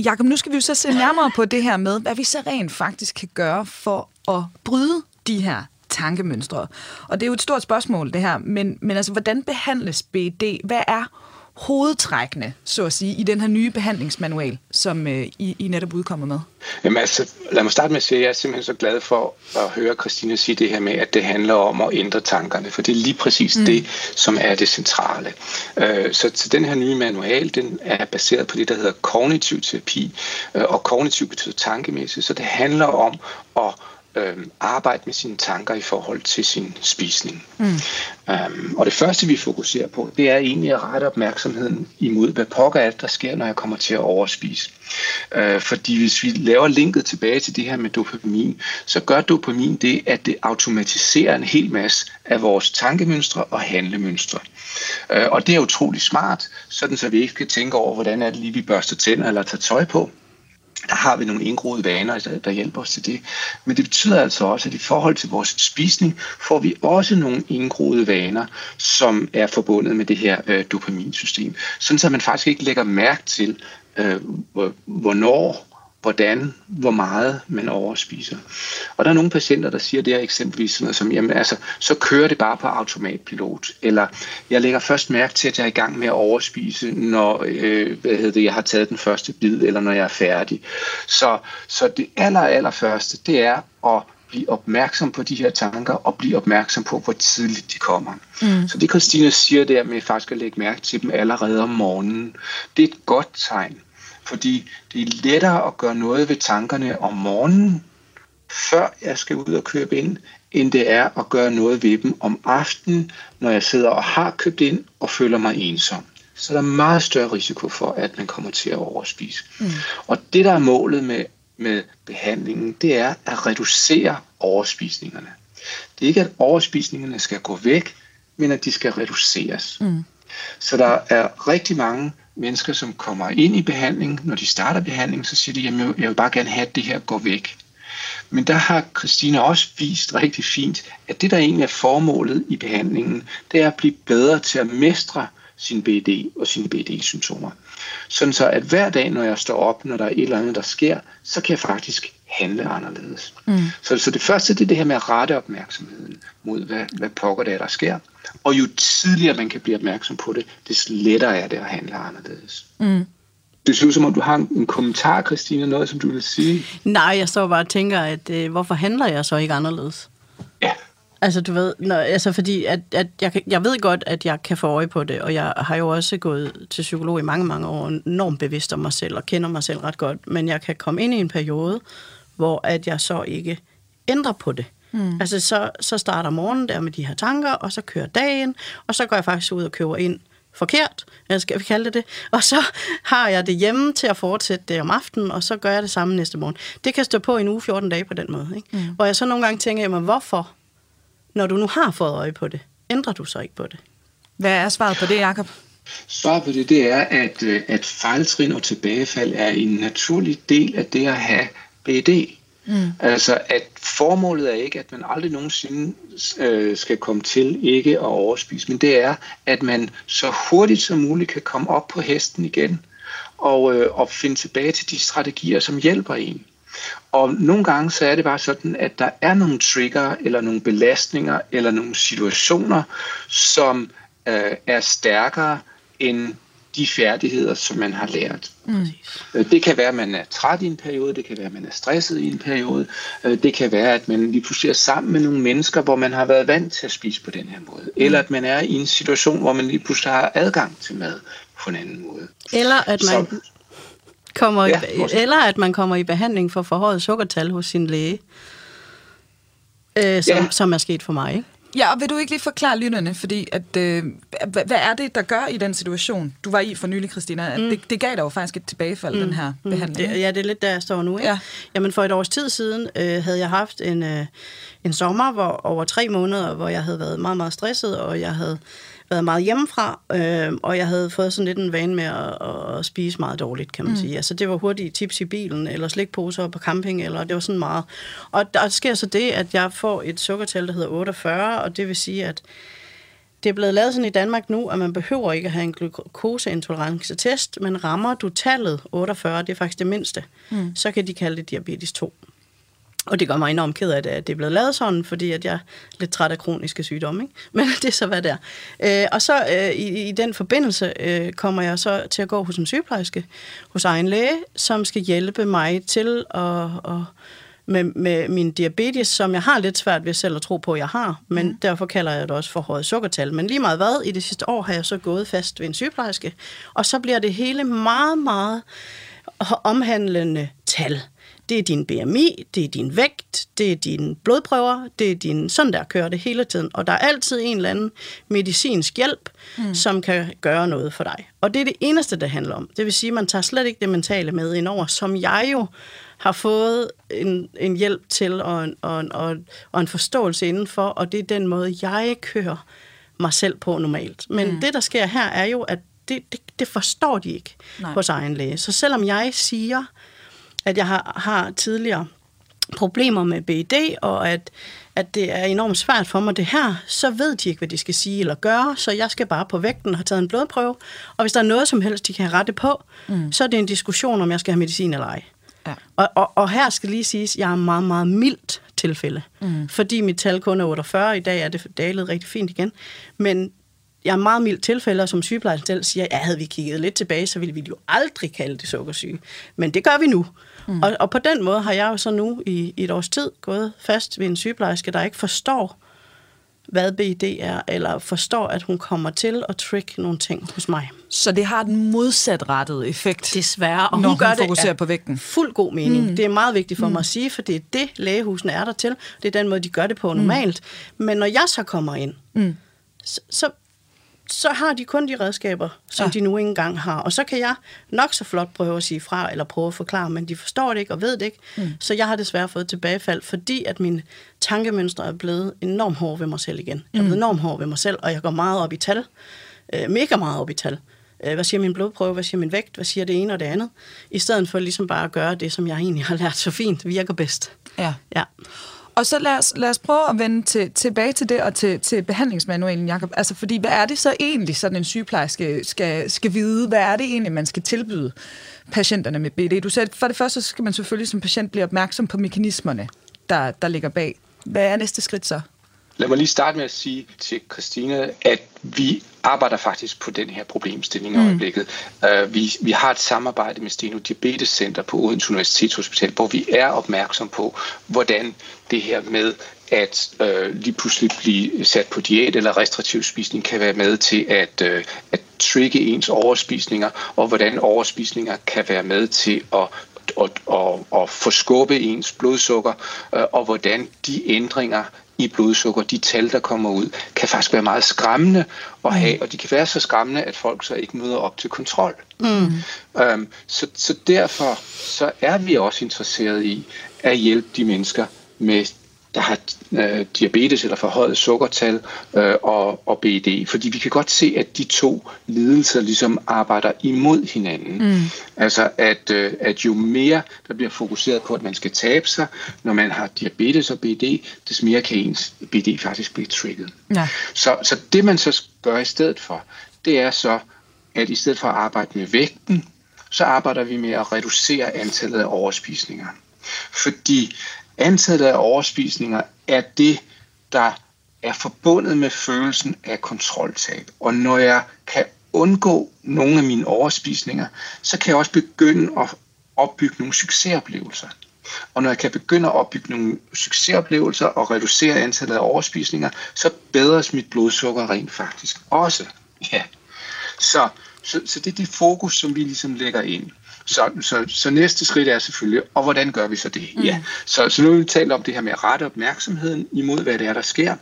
Jakob, nu skal vi jo så se nærmere på det her med, hvad vi så rent faktisk kan gøre for at bryde de her tankemønstre. Og det er jo et stort spørgsmål, det her, men, men altså, hvordan behandles BD? Hvad er hovedtrækkene, så at sige, i den her nye behandlingsmanual, som øh, I, I netop udkommer med? Jamen altså, lad mig starte med at sige, at jeg er simpelthen så glad for at høre Christina sige det her med, at det handler om at ændre tankerne, for det er lige præcis mm. det, som er det centrale. Øh, så, så den her nye manual, den er baseret på det, der hedder kognitiv terapi, øh, og kognitiv betyder tankemæssigt, så det handler om at øh, arbejde med sine tanker i forhold til sin spisning. Mm. Um, og det første, vi fokuserer på, det er egentlig at rette opmærksomheden imod, hvad pokker er der sker, når jeg kommer til at overspise. Uh, fordi hvis vi laver linket tilbage til det her med dopamin, så gør dopamin det, at det automatiserer en hel masse af vores tankemønstre og handlemønstre. Uh, og det er utrolig smart, sådan så vi ikke skal tænke over, hvordan er det lige, vi børster tænder eller tager tøj på der har vi nogle indgroede vaner, der, hjælper os til det. Men det betyder altså også, at i forhold til vores spisning, får vi også nogle indgroede vaner, som er forbundet med det her øh, dopaminsystem. Sådan så man faktisk ikke lægger mærke til, øh, hvornår hvordan, hvor meget man overspiser. Og der er nogle patienter, der siger det her eksempelvis sådan noget som, jamen altså, så kører det bare på automatpilot, eller jeg lægger først mærke til, at jeg er i gang med at overspise, når øh, hvad hedder det, jeg har taget den første bid, eller når jeg er færdig. Så, så det aller, aller første, det er at blive opmærksom på de her tanker, og blive opmærksom på, hvor tidligt de kommer. Mm. Så det Christina siger der med faktisk at lægge mærke til dem allerede om morgenen, det er et godt tegn. Fordi det er lettere at gøre noget ved tankerne om morgenen, før jeg skal ud og købe ind, end det er at gøre noget ved dem om aftenen, når jeg sidder og har købt ind og føler mig ensom. Så der er meget større risiko for, at man kommer til at overspise. Mm. Og det, der er målet med, med behandlingen, det er at reducere overspisningerne. Det er ikke, at overspisningerne skal gå væk, men at de skal reduceres. Mm. Så der er rigtig mange mennesker, som kommer ind i behandling, når de starter behandling, så siger de, at jeg vil bare gerne have, at det her går væk. Men der har Christina også vist rigtig fint, at det, der egentlig er formålet i behandlingen, det er at blive bedre til at mestre sin BD og sine BD-symptomer. Sådan så, at hver dag, når jeg står op, når der er et eller andet, der sker, så kan jeg faktisk handle anderledes. Mm. Så, så det første, det er det her med at rette opmærksomheden mod, hvad, hvad pokker det er, der sker. Og jo tidligere man kan blive opmærksom på det, des lettere er det at handle anderledes. Mm. det ser ud som om, du har en kommentar, Christina, noget, som du vil sige. Nej, jeg står bare og tænker, at øh, hvorfor handler jeg så ikke anderledes? Ja. Altså, du ved, når, altså fordi at, at jeg, jeg ved godt, at jeg kan få øje på det, og jeg har jo også gået til psykolog i mange, mange år, enormt bevidst om mig selv, og kender mig selv ret godt, men jeg kan komme ind i en periode, hvor at jeg så ikke ændrer på det. Mm. Altså, så, så starter morgenen der med de her tanker, og så kører dagen, og så går jeg faktisk ud og køber ind forkert, eller skal vi kalde det det, og så har jeg det hjemme til at fortsætte det om aftenen, og så gør jeg det samme næste morgen. Det kan stå på en uge 14 dage på den måde. Ikke? Mm. Hvor jeg så nogle gange tænker, jamen, hvorfor, når du nu har fået øje på det, ændrer du så ikke på det? Hvad er svaret på det, Jacob? Svaret på det, det er, at, øh, at fejltrin og tilbagefald er en naturlig del af det at have BD. Mm. Altså, at formålet er ikke, at man aldrig nogensinde øh, skal komme til ikke at overspise, men det er, at man så hurtigt som muligt kan komme op på hesten igen og, øh, og finde tilbage til de strategier, som hjælper en. Og nogle gange så er det bare sådan, at der er nogle trigger, eller nogle belastninger, eller nogle situationer, som øh, er stærkere end de færdigheder, som man har lært. Mm. Det kan være, at man er træt i en periode, det kan være, at man er stresset i en periode, øh, det kan være, at man lige pludselig er sammen med nogle mennesker, hvor man har været vant til at spise på den her måde, mm. eller at man er i en situation, hvor man lige pludselig har adgang til mad på en anden måde. Eller at man, Så, kommer ja, i, eller at man kommer i behandling for forhøjet sukkertal hos sin læge, øh, som, ja. som er sket for mig, ikke? Ja, og vil du ikke lige forklare lytterne, fordi at, øh, hvad, hvad er det, der gør i den situation, du var i for nylig, Christina? Mm. Det, det gav dig jo faktisk et tilbagefald, mm. den her mm. behandling. Det, ja, det er lidt der, jeg står nu. Ikke? Ja. Jamen for et års tid siden øh, havde jeg haft en, øh, en sommer hvor, over tre måneder, hvor jeg havde været meget, meget stresset, og jeg havde været meget hjemmefra, øh, og jeg havde fået sådan lidt en vane med at, at spise meget dårligt, kan man mm. sige. Altså det var hurtigt tips i bilen, eller slikposer på camping, eller det var sådan meget. Og der sker så det, at jeg får et sukkertal, der hedder 48, og det vil sige, at det er blevet lavet sådan i Danmark nu, at man behøver ikke at have en glukoseintolerance-test, men rammer du tallet 48, det er faktisk det mindste, mm. så kan de kalde det diabetes 2. Og det gør mig enormt ked af det, at det er blevet lavet sådan, fordi at jeg er lidt træt af kroniske sygdomme. Ikke? Men det er så, hvad det er. Øh, og så øh, i, i den forbindelse øh, kommer jeg så til at gå hos en sygeplejerske, hos egen læge, som skal hjælpe mig til at, at med, med min diabetes, som jeg har lidt svært ved selv at tro på, at jeg har, men mm. derfor kalder jeg det også for højet sukkertal. Men lige meget hvad, i det sidste år har jeg så gået fast ved en sygeplejerske, og så bliver det hele meget, meget omhandlende tal. Det er din BMI, det er din vægt, det er dine blodprøver, det er din, sådan der kører det hele tiden. Og der er altid en eller anden medicinsk hjælp, mm. som kan gøre noget for dig. Og det er det eneste, det handler om. Det vil sige, at man tager slet ikke det mentale med indover, som jeg jo har fået en, en hjælp til og en, og, en, og, og en forståelse indenfor, og det er den måde, jeg kører mig selv på normalt. Men mm. det, der sker her, er jo, at det, det, det forstår de ikke Nej. hos egen læge. Så selvom jeg siger, at jeg har, har tidligere problemer med BED, og at, at det er enormt svært for mig det her, så ved de ikke, hvad de skal sige eller gøre, så jeg skal bare på vægten og have taget en blodprøve, og hvis der er noget som helst, de kan rette på, mm. så er det en diskussion, om jeg skal have medicin eller ej. Ja. Og, og, og her skal lige siges, at jeg er meget, meget mildt tilfælde, mm. fordi mit tal kun er 48, i dag er det dalet rigtig fint igen, men jeg er meget mildt tilfælde, og som sygeplejersken selv siger, ja, havde vi kigget lidt tilbage, så ville vi jo aldrig kalde det sukkersyge. Men det gør vi nu. Mm. Og, og på den måde har jeg jo så nu i, i et års tid gået fast ved en sygeplejerske, der ikke forstår, hvad BD er, eller forstår, at hun kommer til at trick nogle ting hos mig. Så det har den modsatrettede effekt, Desværre, og når hun, gør hun fokuserer det på vægten? fuld god mening. Mm. Det er meget vigtigt for mm. mig at sige, for det er det, lægehusene er der til. Det er den måde, de gør det på normalt. Mm. Men når jeg så kommer ind, mm. så, så så har de kun de redskaber, som ja. de nu engang har. Og så kan jeg nok så flot prøve at sige fra, eller prøve at forklare, men de forstår det ikke og ved det ikke. Mm. Så jeg har desværre fået tilbagefald, fordi at min tankemønstre er blevet enormt hård ved mig selv igen. Jeg er blevet mm. enormt hård ved mig selv, og jeg går meget op i tal. Øh, mega meget op i tal. Øh, hvad siger min blodprøve? Hvad siger min vægt? Hvad siger det ene og det andet? I stedet for ligesom bare at gøre det, som jeg egentlig har lært så fint, virker bedst. Ja. ja. Og så lad os, lad os prøve at vende til, tilbage til det og til, til behandlingsmanualen, Jacob. Altså, fordi hvad er det så egentlig, sådan en sygeplejerske skal, skal vide? Hvad er det egentlig, man skal tilbyde patienterne med BD? Du sagde, for det første så skal man selvfølgelig som patient blive opmærksom på mekanismerne, der, der ligger bag. Hvad er næste skridt så? Lad mig lige starte med at sige til Christina, at vi arbejder faktisk på den her problemstilling i mm. øjeblikket. Uh, vi, vi har et samarbejde med Steno Diabetes Center på Odense Universitetshospital, hvor vi er opmærksom på, hvordan det her med at uh, lige pludselig blive sat på diæt eller restriktiv spisning kan være med til at, uh, at trigge ens overspisninger, og hvordan overspisninger kan være med til at og, og, og forskubbe ens blodsukker, øh, og hvordan de ændringer i blodsukker, de tal, der kommer ud, kan faktisk være meget skræmmende at have, og de kan være så skræmmende, at folk så ikke møder op til kontrol. Mm. Øhm, så, så derfor så er vi også interesseret i at hjælpe de mennesker med der har øh, diabetes eller forhøjet sukkertal øh, og, og BED. Fordi vi kan godt se, at de to lidelser ligesom arbejder imod hinanden. Mm. Altså at, øh, at jo mere der bliver fokuseret på, at man skal tabe sig, når man har diabetes og BED, des mere kan ens BED faktisk blive trigget. Ja. Så, så det man så gør i stedet for, det er så, at i stedet for at arbejde med vægten, så arbejder vi med at reducere antallet af overspisninger. Fordi antallet af overspisninger er det, der er forbundet med følelsen af kontroltab. Og når jeg kan undgå nogle af mine overspisninger, så kan jeg også begynde at opbygge nogle succesoplevelser. Og når jeg kan begynde at opbygge nogle succesoplevelser og reducere antallet af overspisninger, så bedres mit blodsukker rent faktisk også. Ja. Så, så, så det er det fokus, som vi ligesom lægger ind. Så, så, så næste skridt er selvfølgelig, og hvordan gør vi så det? Mm. Ja. Så, så nu vil vi tale om det her med at rette opmærksomheden imod, hvad det er, der sker.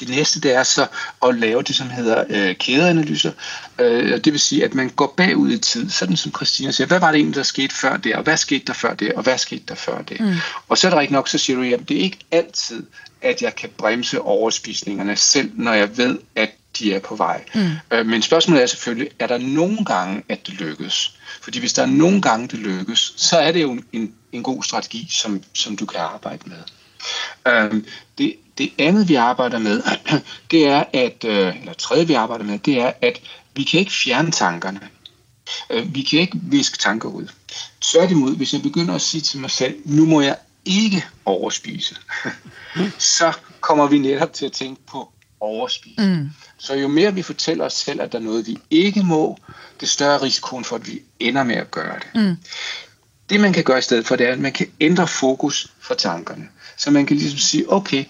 Det næste det er så at lave det, som hedder øh, kædeanalyser. Øh, det vil sige, at man går bagud i tid, sådan som Christina siger, hvad var det egentlig, der skete før det, og hvad skete der før det, og hvad skete der før det? Mm. Og så er der ikke nok, så siger du, at det er ikke altid, at jeg kan bremse overspisningerne selv, når jeg ved, at de er på vej. Mm. Øh, men spørgsmålet er selvfølgelig, er der nogle gange, at det lykkes? Fordi hvis der er nogle gange, det lykkes, så er det jo en, en god strategi, som, som du kan arbejde med. Øhm, det, det andet, vi arbejder med, det er, at, øh, eller tredje, vi arbejder med, det er, at vi kan ikke fjerne tankerne. Øh, vi kan ikke viske tanker ud. Tværtimod, hvis jeg begynder at sige til mig selv, nu må jeg ikke overspise, så kommer vi netop til at tænke på overspise. Mm. Så jo mere vi fortæller os selv, at der er noget, vi ikke må, det større risikoen for, at vi ender med at gøre det. Mm. Det man kan gøre i stedet for, det er, at man kan ændre fokus for tankerne. Så man kan ligesom sige, okay,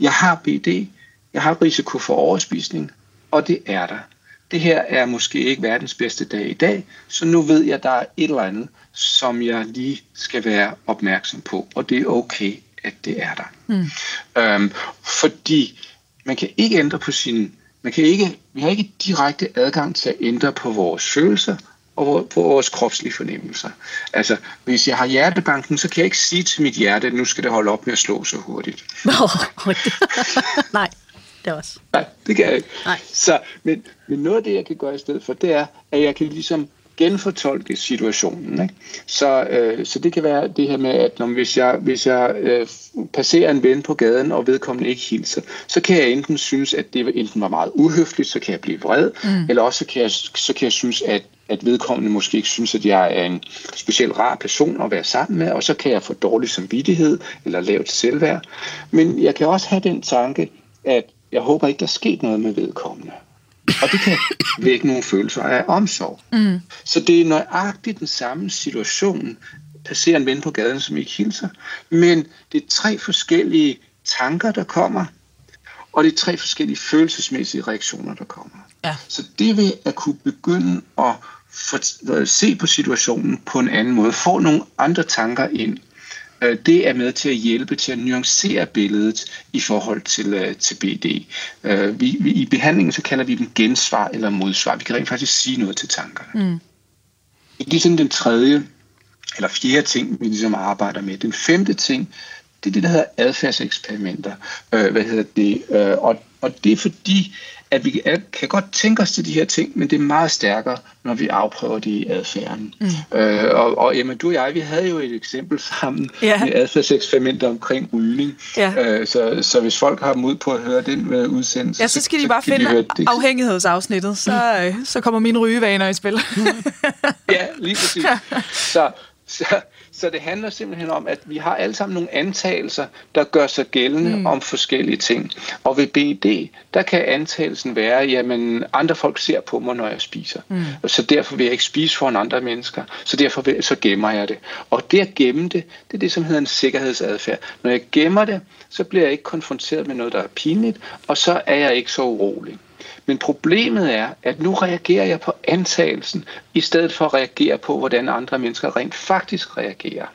jeg har BD, jeg har risiko for overspisning, og det er der. Det her er måske ikke verdens bedste dag i dag, så nu ved jeg, at der er et eller andet, som jeg lige skal være opmærksom på, og det er okay, at det er der. Mm. Øhm, fordi man kan ikke ændre på sin man kan ikke, vi har ikke direkte adgang til at ændre på vores følelser og på vores kropslige fornemmelser. Altså, hvis jeg har hjertebanken, så kan jeg ikke sige til mit hjerte, at nu skal det holde op med at slå så hurtigt. Nej, det er også. Nej, det kan jeg ikke. Nej. Så, men, men noget af det, jeg kan gøre i stedet for, det er, at jeg kan ligesom genfortolke situationen. Ikke? Så, øh, så det kan være det her med, at når, hvis jeg, hvis jeg øh, passerer en ven på gaden, og vedkommende ikke hilser, så kan jeg enten synes, at det enten var meget uhøfligt, så kan jeg blive vred, mm. eller også så kan jeg, så kan jeg synes, at at vedkommende måske ikke synes, at jeg er en specielt rar person at være sammen med, og så kan jeg få dårlig samvittighed eller lavt selvværd. Men jeg kan også have den tanke, at jeg håber ikke, der er sket noget med vedkommende. Og det kan vække nogle følelser af omsorg. Mm. Så det er nøjagtigt den samme situation. Passerer en ven på gaden, som ikke hilser. Men det er tre forskellige tanker, der kommer, og det er tre forskellige følelsesmæssige reaktioner, der kommer. Ja. Så det vil at kunne begynde at for, se på situationen på en anden måde, få nogle andre tanker ind, det er med til at hjælpe til at nuancere billedet i forhold til, øh, til BD. Øh, vi, vi, I behandlingen så kalder vi dem gensvar eller modsvar. Vi kan rent faktisk sige noget til tankerne. Mm. Det er sådan den tredje eller fjerde ting, vi ligesom arbejder med. Den femte ting, det er det, der hedder adfærdseksperimenter. Øh, hvad hedder det? Øh, og, og det er fordi, at vi kan godt tænke os til de her ting, men det er meget stærkere, når vi afprøver det i adfærden. Mm. Øh, og, og Emma, du og jeg, vi havde jo et eksempel sammen ja. med adfærdseksperimenter omkring rygning. Ja. Øh, så, så hvis folk har mod på at høre den uh, udsendelse, ja, så skal de bare så finde de afhængighedsafsnittet, så, øh, så kommer mine rygevaner i spil. ja, lige præcis. Så, så, så det handler simpelthen om, at vi har alle sammen nogle antagelser, der gør sig gældende mm. om forskellige ting. Og ved BD, der kan antagelsen være, jamen andre folk ser på mig, når jeg spiser. Mm. Så derfor vil jeg ikke spise foran andre mennesker. Så derfor vil, så gemmer jeg det. Og det at gemme det, det er det, som hedder en sikkerhedsadfærd. Når jeg gemmer det, så bliver jeg ikke konfronteret med noget, der er pinligt, og så er jeg ikke så urolig. Men problemet er, at nu reagerer jeg på antagelsen, i stedet for at reagere på, hvordan andre mennesker rent faktisk reagerer.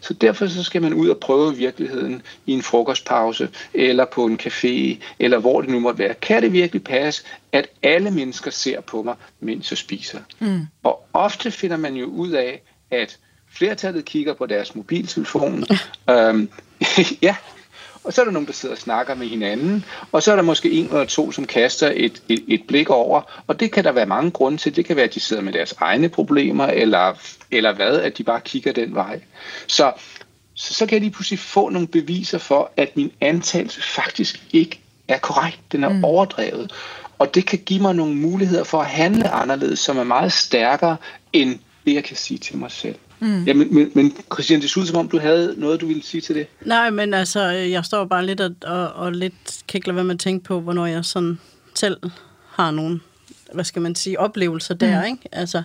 Så derfor så skal man ud og prøve virkeligheden i en frokostpause, eller på en café, eller hvor det nu måtte være. Kan det virkelig passe, at alle mennesker ser på mig, mens jeg spiser? Mm. Og ofte finder man jo ud af, at flertallet kigger på deres mobiltelefon. øhm, ja, og så er der nogen, der sidder og snakker med hinanden, og så er der måske en eller to, som kaster et, et, et blik over, og det kan der være mange grunde til. Det kan være, at de sidder med deres egne problemer, eller, eller hvad, at de bare kigger den vej. Så, så, så kan jeg lige pludselig få nogle beviser for, at min antagelse faktisk ikke er korrekt. Den er mm. overdrevet. Og det kan give mig nogle muligheder for at handle anderledes, som er meget stærkere end det, jeg kan sige til mig selv. Mm. Ja, men, men, men Christian, det ud som om, du havde noget, du ville sige til det. Nej, men altså, jeg står bare lidt og, og, og lidt kan ikke lade være med at tænke på, hvornår jeg sådan selv har nogle, hvad skal man sige, oplevelser der, mm. ikke? Altså,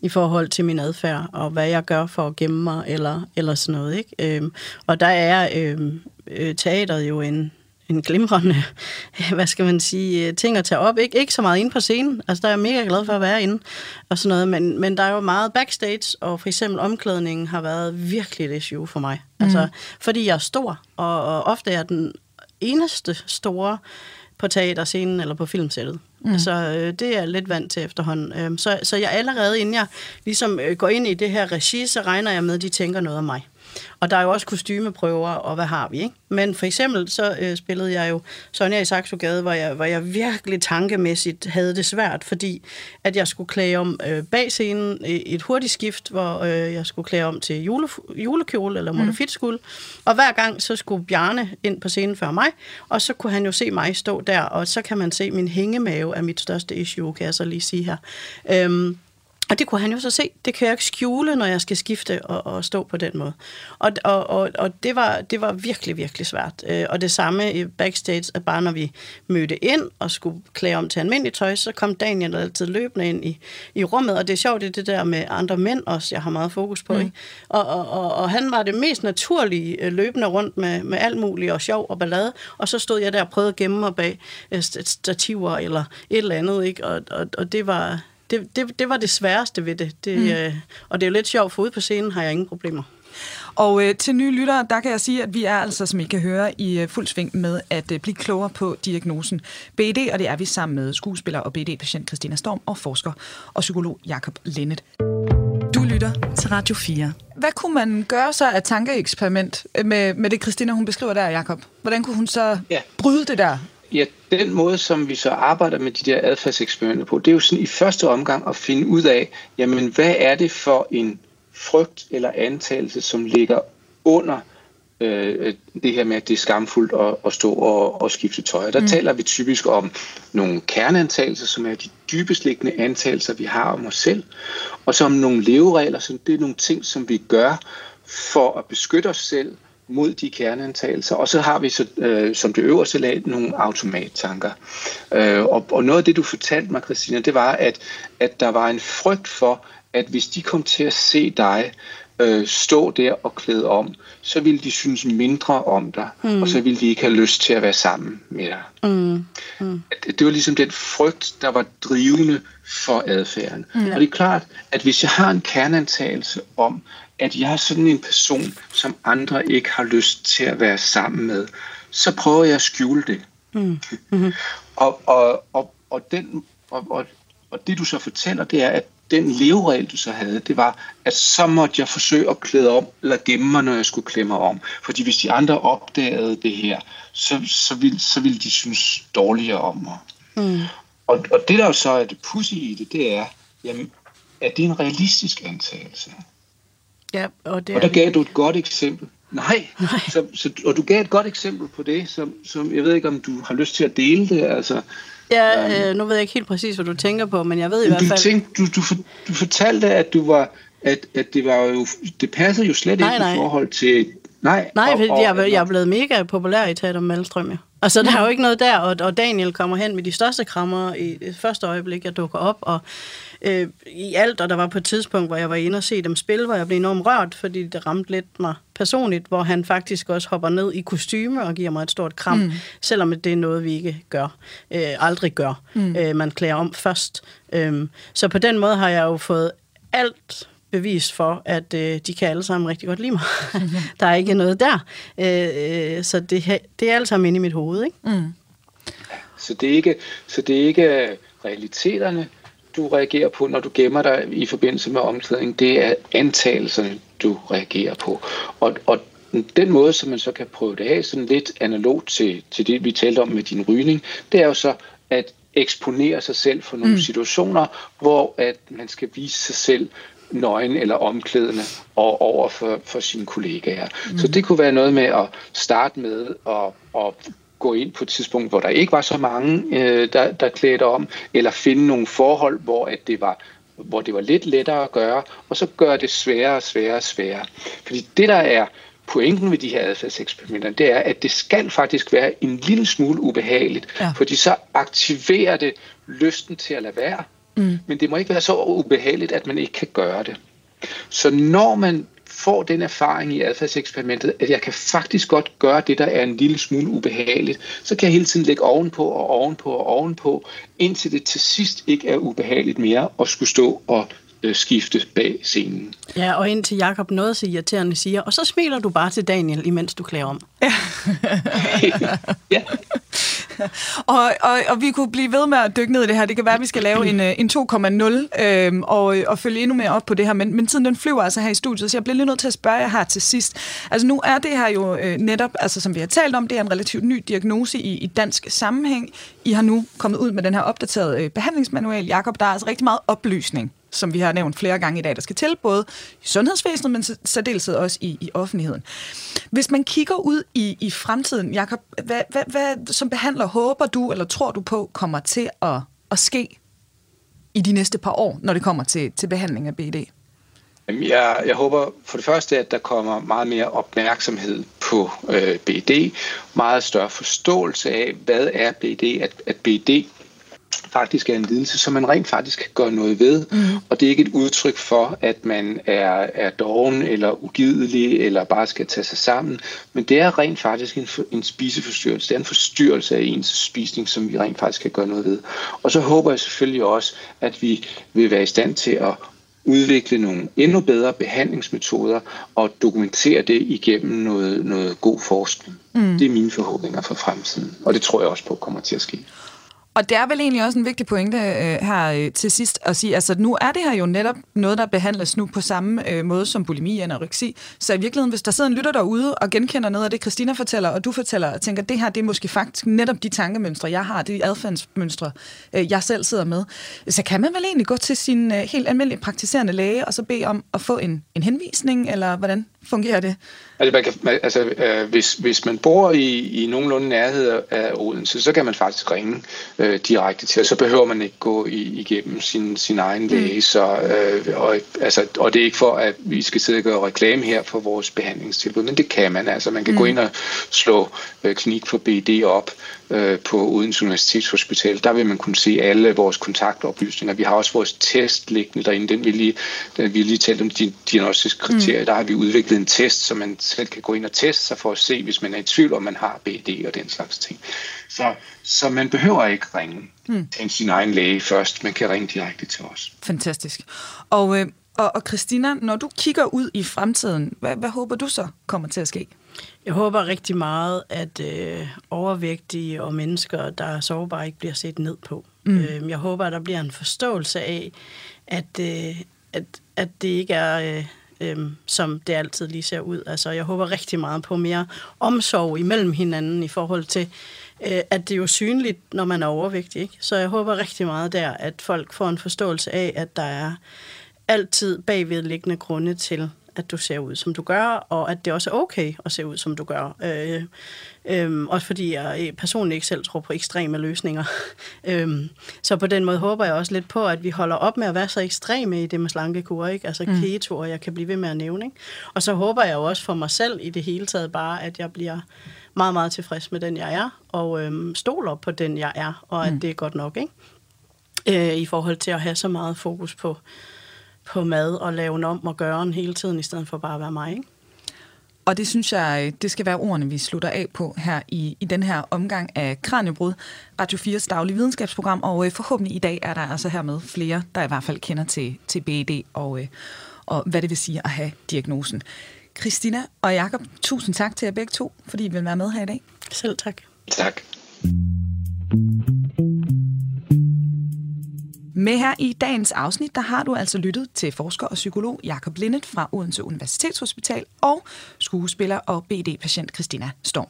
i forhold til min adfærd, og hvad jeg gør for at gemme mig, eller, eller sådan noget, ikke? Øhm, og der er øhm, øh, teateret jo en, en glimrende, hvad skal man sige, ting at tage op. Ikke, ikke så meget inde på scenen, altså der er jeg mega glad for at være inde og sådan noget, men, men der er jo meget backstage, og for eksempel omklædningen har været virkelig et issue for mig. Mm. Altså, fordi jeg er stor, og, og ofte er jeg den eneste store på teaterscenen eller på filmsættet. Mm. Så øh, det er jeg lidt vant til efterhånden. Øh, så, så jeg allerede, inden jeg ligesom øh, går ind i det her regi, så regner jeg med, at de tænker noget om mig. Og der er jo også kostymeprøver, og hvad har vi, ikke? Men for eksempel så øh, spillede jeg jo Sonja i Saxo Gade, hvor jeg, hvor jeg virkelig tankemæssigt havde det svært, fordi at jeg skulle klæde om øh, bag scenen et hurtigt skift, hvor øh, jeg skulle klæde om til jule, julekjole eller monofitskuld. Mm. Og hver gang så skulle Bjarne ind på scenen før mig, og så kunne han jo se mig stå der, og så kan man se min hængemave er mit største issue, kan jeg så lige sige her. Øhm, og det kunne han jo så se. Det kan jeg ikke skjule, når jeg skal skifte og, og stå på den måde. Og, og, og, og det, var, det var virkelig, virkelig svært. Øh, og det samme i backstage, at bare når vi mødte ind og skulle klæde om til almindeligt tøj, så kom Daniel altid løbende ind i, i rummet. Og det er sjovt, det, det der med andre mænd også, jeg har meget fokus på. Mm. Ikke? Og, og, og, og han var det mest naturlige øh, løbende rundt med, med alt muligt og sjov og ballade. Og så stod jeg der og prøvede at gemme mig bag øh, stativer eller et eller andet. Ikke? Og, og, og det var det, det, det var det sværeste ved det. det mm. øh, og det er jo lidt sjovt, for ude på scenen har jeg ingen problemer. Og øh, til nye lyttere, der kan jeg sige, at vi er altså, som I kan høre, i øh, fuld sving med at øh, blive klogere på diagnosen BED, og det er vi sammen med skuespiller og BED-patient Christina Storm og forsker og psykolog Jakob Lennet. Du lytter til Radio 4. Hvad kunne man gøre så af tankeeksperiment med, med det, Christina hun beskriver der, Jakob? Hvordan kunne hun så ja. bryde det der Ja, den måde, som vi så arbejder med de der adfærdseksperimenter på, det er jo sådan i første omgang at finde ud af, jamen hvad er det for en frygt eller antagelse, som ligger under øh, det her med, at det er skamfuldt at, at stå og, og skifte tøj. Der mm. taler vi typisk om nogle kerneantagelser, som er de dybest liggende antagelser, vi har om os selv, og så om nogle leveregler, som det er nogle ting, som vi gør for at beskytte os selv, mod de kerneantagelser. Og så har vi så, øh, som det øverste lag nogle automattanker. Øh, og, og noget af det, du fortalte mig, Christina, det var, at, at der var en frygt for, at hvis de kom til at se dig øh, stå der og klæde om, så ville de synes mindre om dig, mm. og så ville de ikke have lyst til at være sammen med dig. Mm. Mm. Det var ligesom den frygt, der var drivende for adfærden. Mm. Og det er klart, at hvis jeg har en kerneantagelse om, at jeg er sådan en person, som andre ikke har lyst til at være sammen med, så prøver jeg at skjule det. Mm. Mm-hmm. og, og, og, og, den, og, og, og det du så fortæller, det er, at den leveregel, du så havde, det var, at så måtte jeg forsøge at klæde om, eller gemme mig, når jeg skulle klæde mig om. Fordi hvis de andre opdagede det her, så, så, ville, så ville de synes dårligere om mig. Mm. Og, og det der jo så er det pussy i det, det er, jamen, er det en realistisk antagelse? Ja, og, det og der gav du et godt eksempel. Nej, Nej. Så, så, og du gav et godt eksempel på det, som, som jeg ved ikke, om du har lyst til at dele det. Altså, Ja, um, øh, nu ved jeg ikke helt præcis, hvad du tænker på, men jeg ved i hvert fald... Tænkte, du, du, for, du fortalte, at du var at, at det var jo, det passede jo slet nej, ikke nej. i forhold til... Nej, nej og, og, jeg, jeg er blevet mega populær i Teater Malstrøm, ja. Altså, der er jo ikke noget der, og, og Daniel kommer hen med de største krammer i det første øjeblik, jeg dukker op, og øh, i alt, og der var på et tidspunkt, hvor jeg var inde og se dem spille, hvor jeg blev enormt rørt, fordi det ramte lidt mig personligt, hvor han faktisk også hopper ned i kostyme og giver mig et stort kram, mm. selvom det er noget, vi ikke gør, øh, aldrig gør. Mm. Øh, man klæder om først. Øh, så på den måde har jeg jo fået alt bevis for, at øh, de kan alle sammen rigtig godt lide mig. Der er ikke noget der. Øh, øh, så det, det er alt sammen inde i mit hoved. Ikke? Mm. Så, det er ikke, så det er ikke realiteterne, du reagerer på, når du gemmer dig i forbindelse med omklædning. Det er antagelserne, du reagerer på. Og, og den måde, som man så kan prøve det af, sådan lidt analogt til, til det, vi talte om med din rygning, det er jo så at eksponere sig selv for nogle mm. situationer, hvor at man skal vise sig selv nøgen eller omklædende og over for, for sine kollegaer. Mm. Så det kunne være noget med at starte med at, at gå ind på et tidspunkt, hvor der ikke var så mange, øh, der, der klædte om, eller finde nogle forhold, hvor at det var hvor det var lidt lettere at gøre, og så gør det sværere og sværere og sværere. Fordi det, der er pointen ved de her adfærdseksperimenter, det er, at det skal faktisk være en lille smule ubehageligt, ja. fordi så aktiverer det lysten til at lade være. Mm. Men det må ikke være så ubehageligt, at man ikke kan gøre det. Så når man får den erfaring i adfærdseksperimentet, at jeg kan faktisk godt gøre det, der er en lille smule ubehageligt, så kan jeg hele tiden lægge ovenpå og ovenpå og ovenpå, indtil det til sidst ikke er ubehageligt mere at skulle stå og skifte bag scenen. Ja, og indtil Jakob noget så irriterende siger, og så smiler du bare til Daniel, imens du klæder om. Ja. ja. og, og, og vi kunne blive ved med at dykke ned i det her. Det kan være, at vi skal lave en, øh, en 2,0 øh, og, og følge endnu mere op på det her. Men, men tiden den flyver altså her i studiet, så jeg bliver lige nødt til at spørge jer her til sidst. Altså nu er det her jo øh, netop, altså som vi har talt om, det er en relativt ny diagnose i, i dansk sammenhæng. I har nu kommet ud med den her opdaterede øh, behandlingsmanual. Jakob, der er altså rigtig meget oplysning som vi har nævnt flere gange i dag, der skal til, både i sundhedsvæsenet, men særdeleshed også i, i offentligheden. Hvis man kigger ud i, i fremtiden, Jacob, hvad, hvad, hvad som behandler håber du eller tror du på kommer til at, at ske i de næste par år, når det kommer til, til behandling af BD? Jeg, jeg håber for det første, at der kommer meget mere opmærksomhed på øh, BD, meget større forståelse af, hvad er BD, at, at BD faktisk er en lidelse, som man rent faktisk kan gøre noget ved. Mm. Og det er ikke et udtryk for, at man er, er doven eller ugidelig eller bare skal tage sig sammen, men det er rent faktisk en, en spiseforstyrrelse. Det er en forstyrrelse af ens spisning, som vi rent faktisk kan gøre noget ved. Og så håber jeg selvfølgelig også, at vi vil være i stand til at udvikle nogle endnu bedre behandlingsmetoder og dokumentere det igennem noget, noget god forskning. Mm. Det er mine forhåbninger for fremtiden, og det tror jeg også på kommer til at ske. Og det er vel egentlig også en vigtig pointe øh, her øh, til sidst at sige, altså nu er det her jo netop noget, der behandles nu på samme øh, måde som bulimi og anoreksi. Så i virkeligheden, hvis der sidder en lytter derude og genkender noget af det, Christina fortæller, og du fortæller, og tænker, det her det er måske faktisk netop de tankemønstre, jeg har, de adfærdsmønstre, øh, jeg selv sidder med, så kan man vel egentlig gå til sin øh, helt almindelige praktiserende læge og så bede om at få en, en henvisning, eller hvordan fungerer det? Altså, man kan, altså øh, hvis, hvis man bor i, i nogenlunde nærhed af Odense, så kan man faktisk ringe øh, direkte til, og så behøver man ikke gå i, igennem sin, sin egen mm. læge. Så, øh, og, altså, og det er ikke for, at vi skal sidde og gøre reklame her for vores behandlingstilbud, men det kan man. Altså, man kan mm. gå ind og slå øh, klinik for BD op, øh, på Odense Universitetshospital, der vil man kunne se alle vores kontaktoplysninger. Vi har også vores test liggende derinde. Den vi lige, den vi lige talt om de diagnostiske kriterier. Mm. Der har vi udviklet en test, så man selv kan gå ind og teste sig for at se, hvis man er i tvivl, om man har BD og den slags ting. Så, så man behøver ikke ringe mm. til sin egen læge først. Man kan ringe direkte til os. Fantastisk. Og, øh, og, og Christina, når du kigger ud i fremtiden, hvad, hvad håber du så kommer til at ske? Jeg håber rigtig meget, at øh, overvægtige og mennesker, der er sårbare, ikke bliver set ned på. Mm. Øh, jeg håber, at der bliver en forståelse af, at, øh, at, at det ikke er... Øh, øh, som det altid lige ser ud. Altså, jeg håber rigtig meget på mere omsorg imellem hinanden i forhold til, øh, at det er jo synligt, når man er overvægtig. Ikke? Så jeg håber rigtig meget der, at folk får en forståelse af, at der er altid bagvedliggende grunde til, at du ser ud, som du gør, og at det også er okay at se ud, som du gør. Øh, øh, også fordi jeg personligt ikke selv tror på ekstreme løsninger. øh, så på den måde håber jeg også lidt på, at vi holder op med at være så ekstreme i det med slankekur, ikke? altså mm. keto, og jeg kan blive ved med at nævne. Ikke? Og så håber jeg jo også for mig selv i det hele taget bare, at jeg bliver meget, meget tilfreds med den, jeg er, og øh, stoler på den, jeg er, og at mm. det er godt nok. Ikke? øh, i forhold til at have så meget fokus på, på mad og lave om og gøre den hele tiden, i stedet for bare at være mig. Ikke? Og det synes jeg, det skal være ordene, vi slutter af på her i, i den her omgang af Kranjebrud, Radio 4's daglige videnskabsprogram. Og øh, forhåbentlig i dag er der altså hermed flere, der i hvert fald kender til, til BED og, øh, og hvad det vil sige at have diagnosen. Christina og Jakob, tusind tak til jer begge to, fordi I vil være med her i dag. Selv tak. Tak. Med her i dagens afsnit, der har du altså lyttet til forsker og psykolog Jakob Lindet fra Odense Universitetshospital og skuespiller og BD-patient Christina Storm.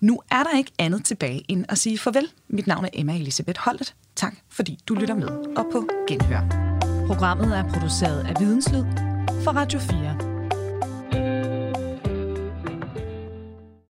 Nu er der ikke andet tilbage end at sige farvel. Mit navn er Emma Elisabeth Holdet. Tak fordi du lytter med og på genhør. Programmet er produceret af Videnslyd for Radio 4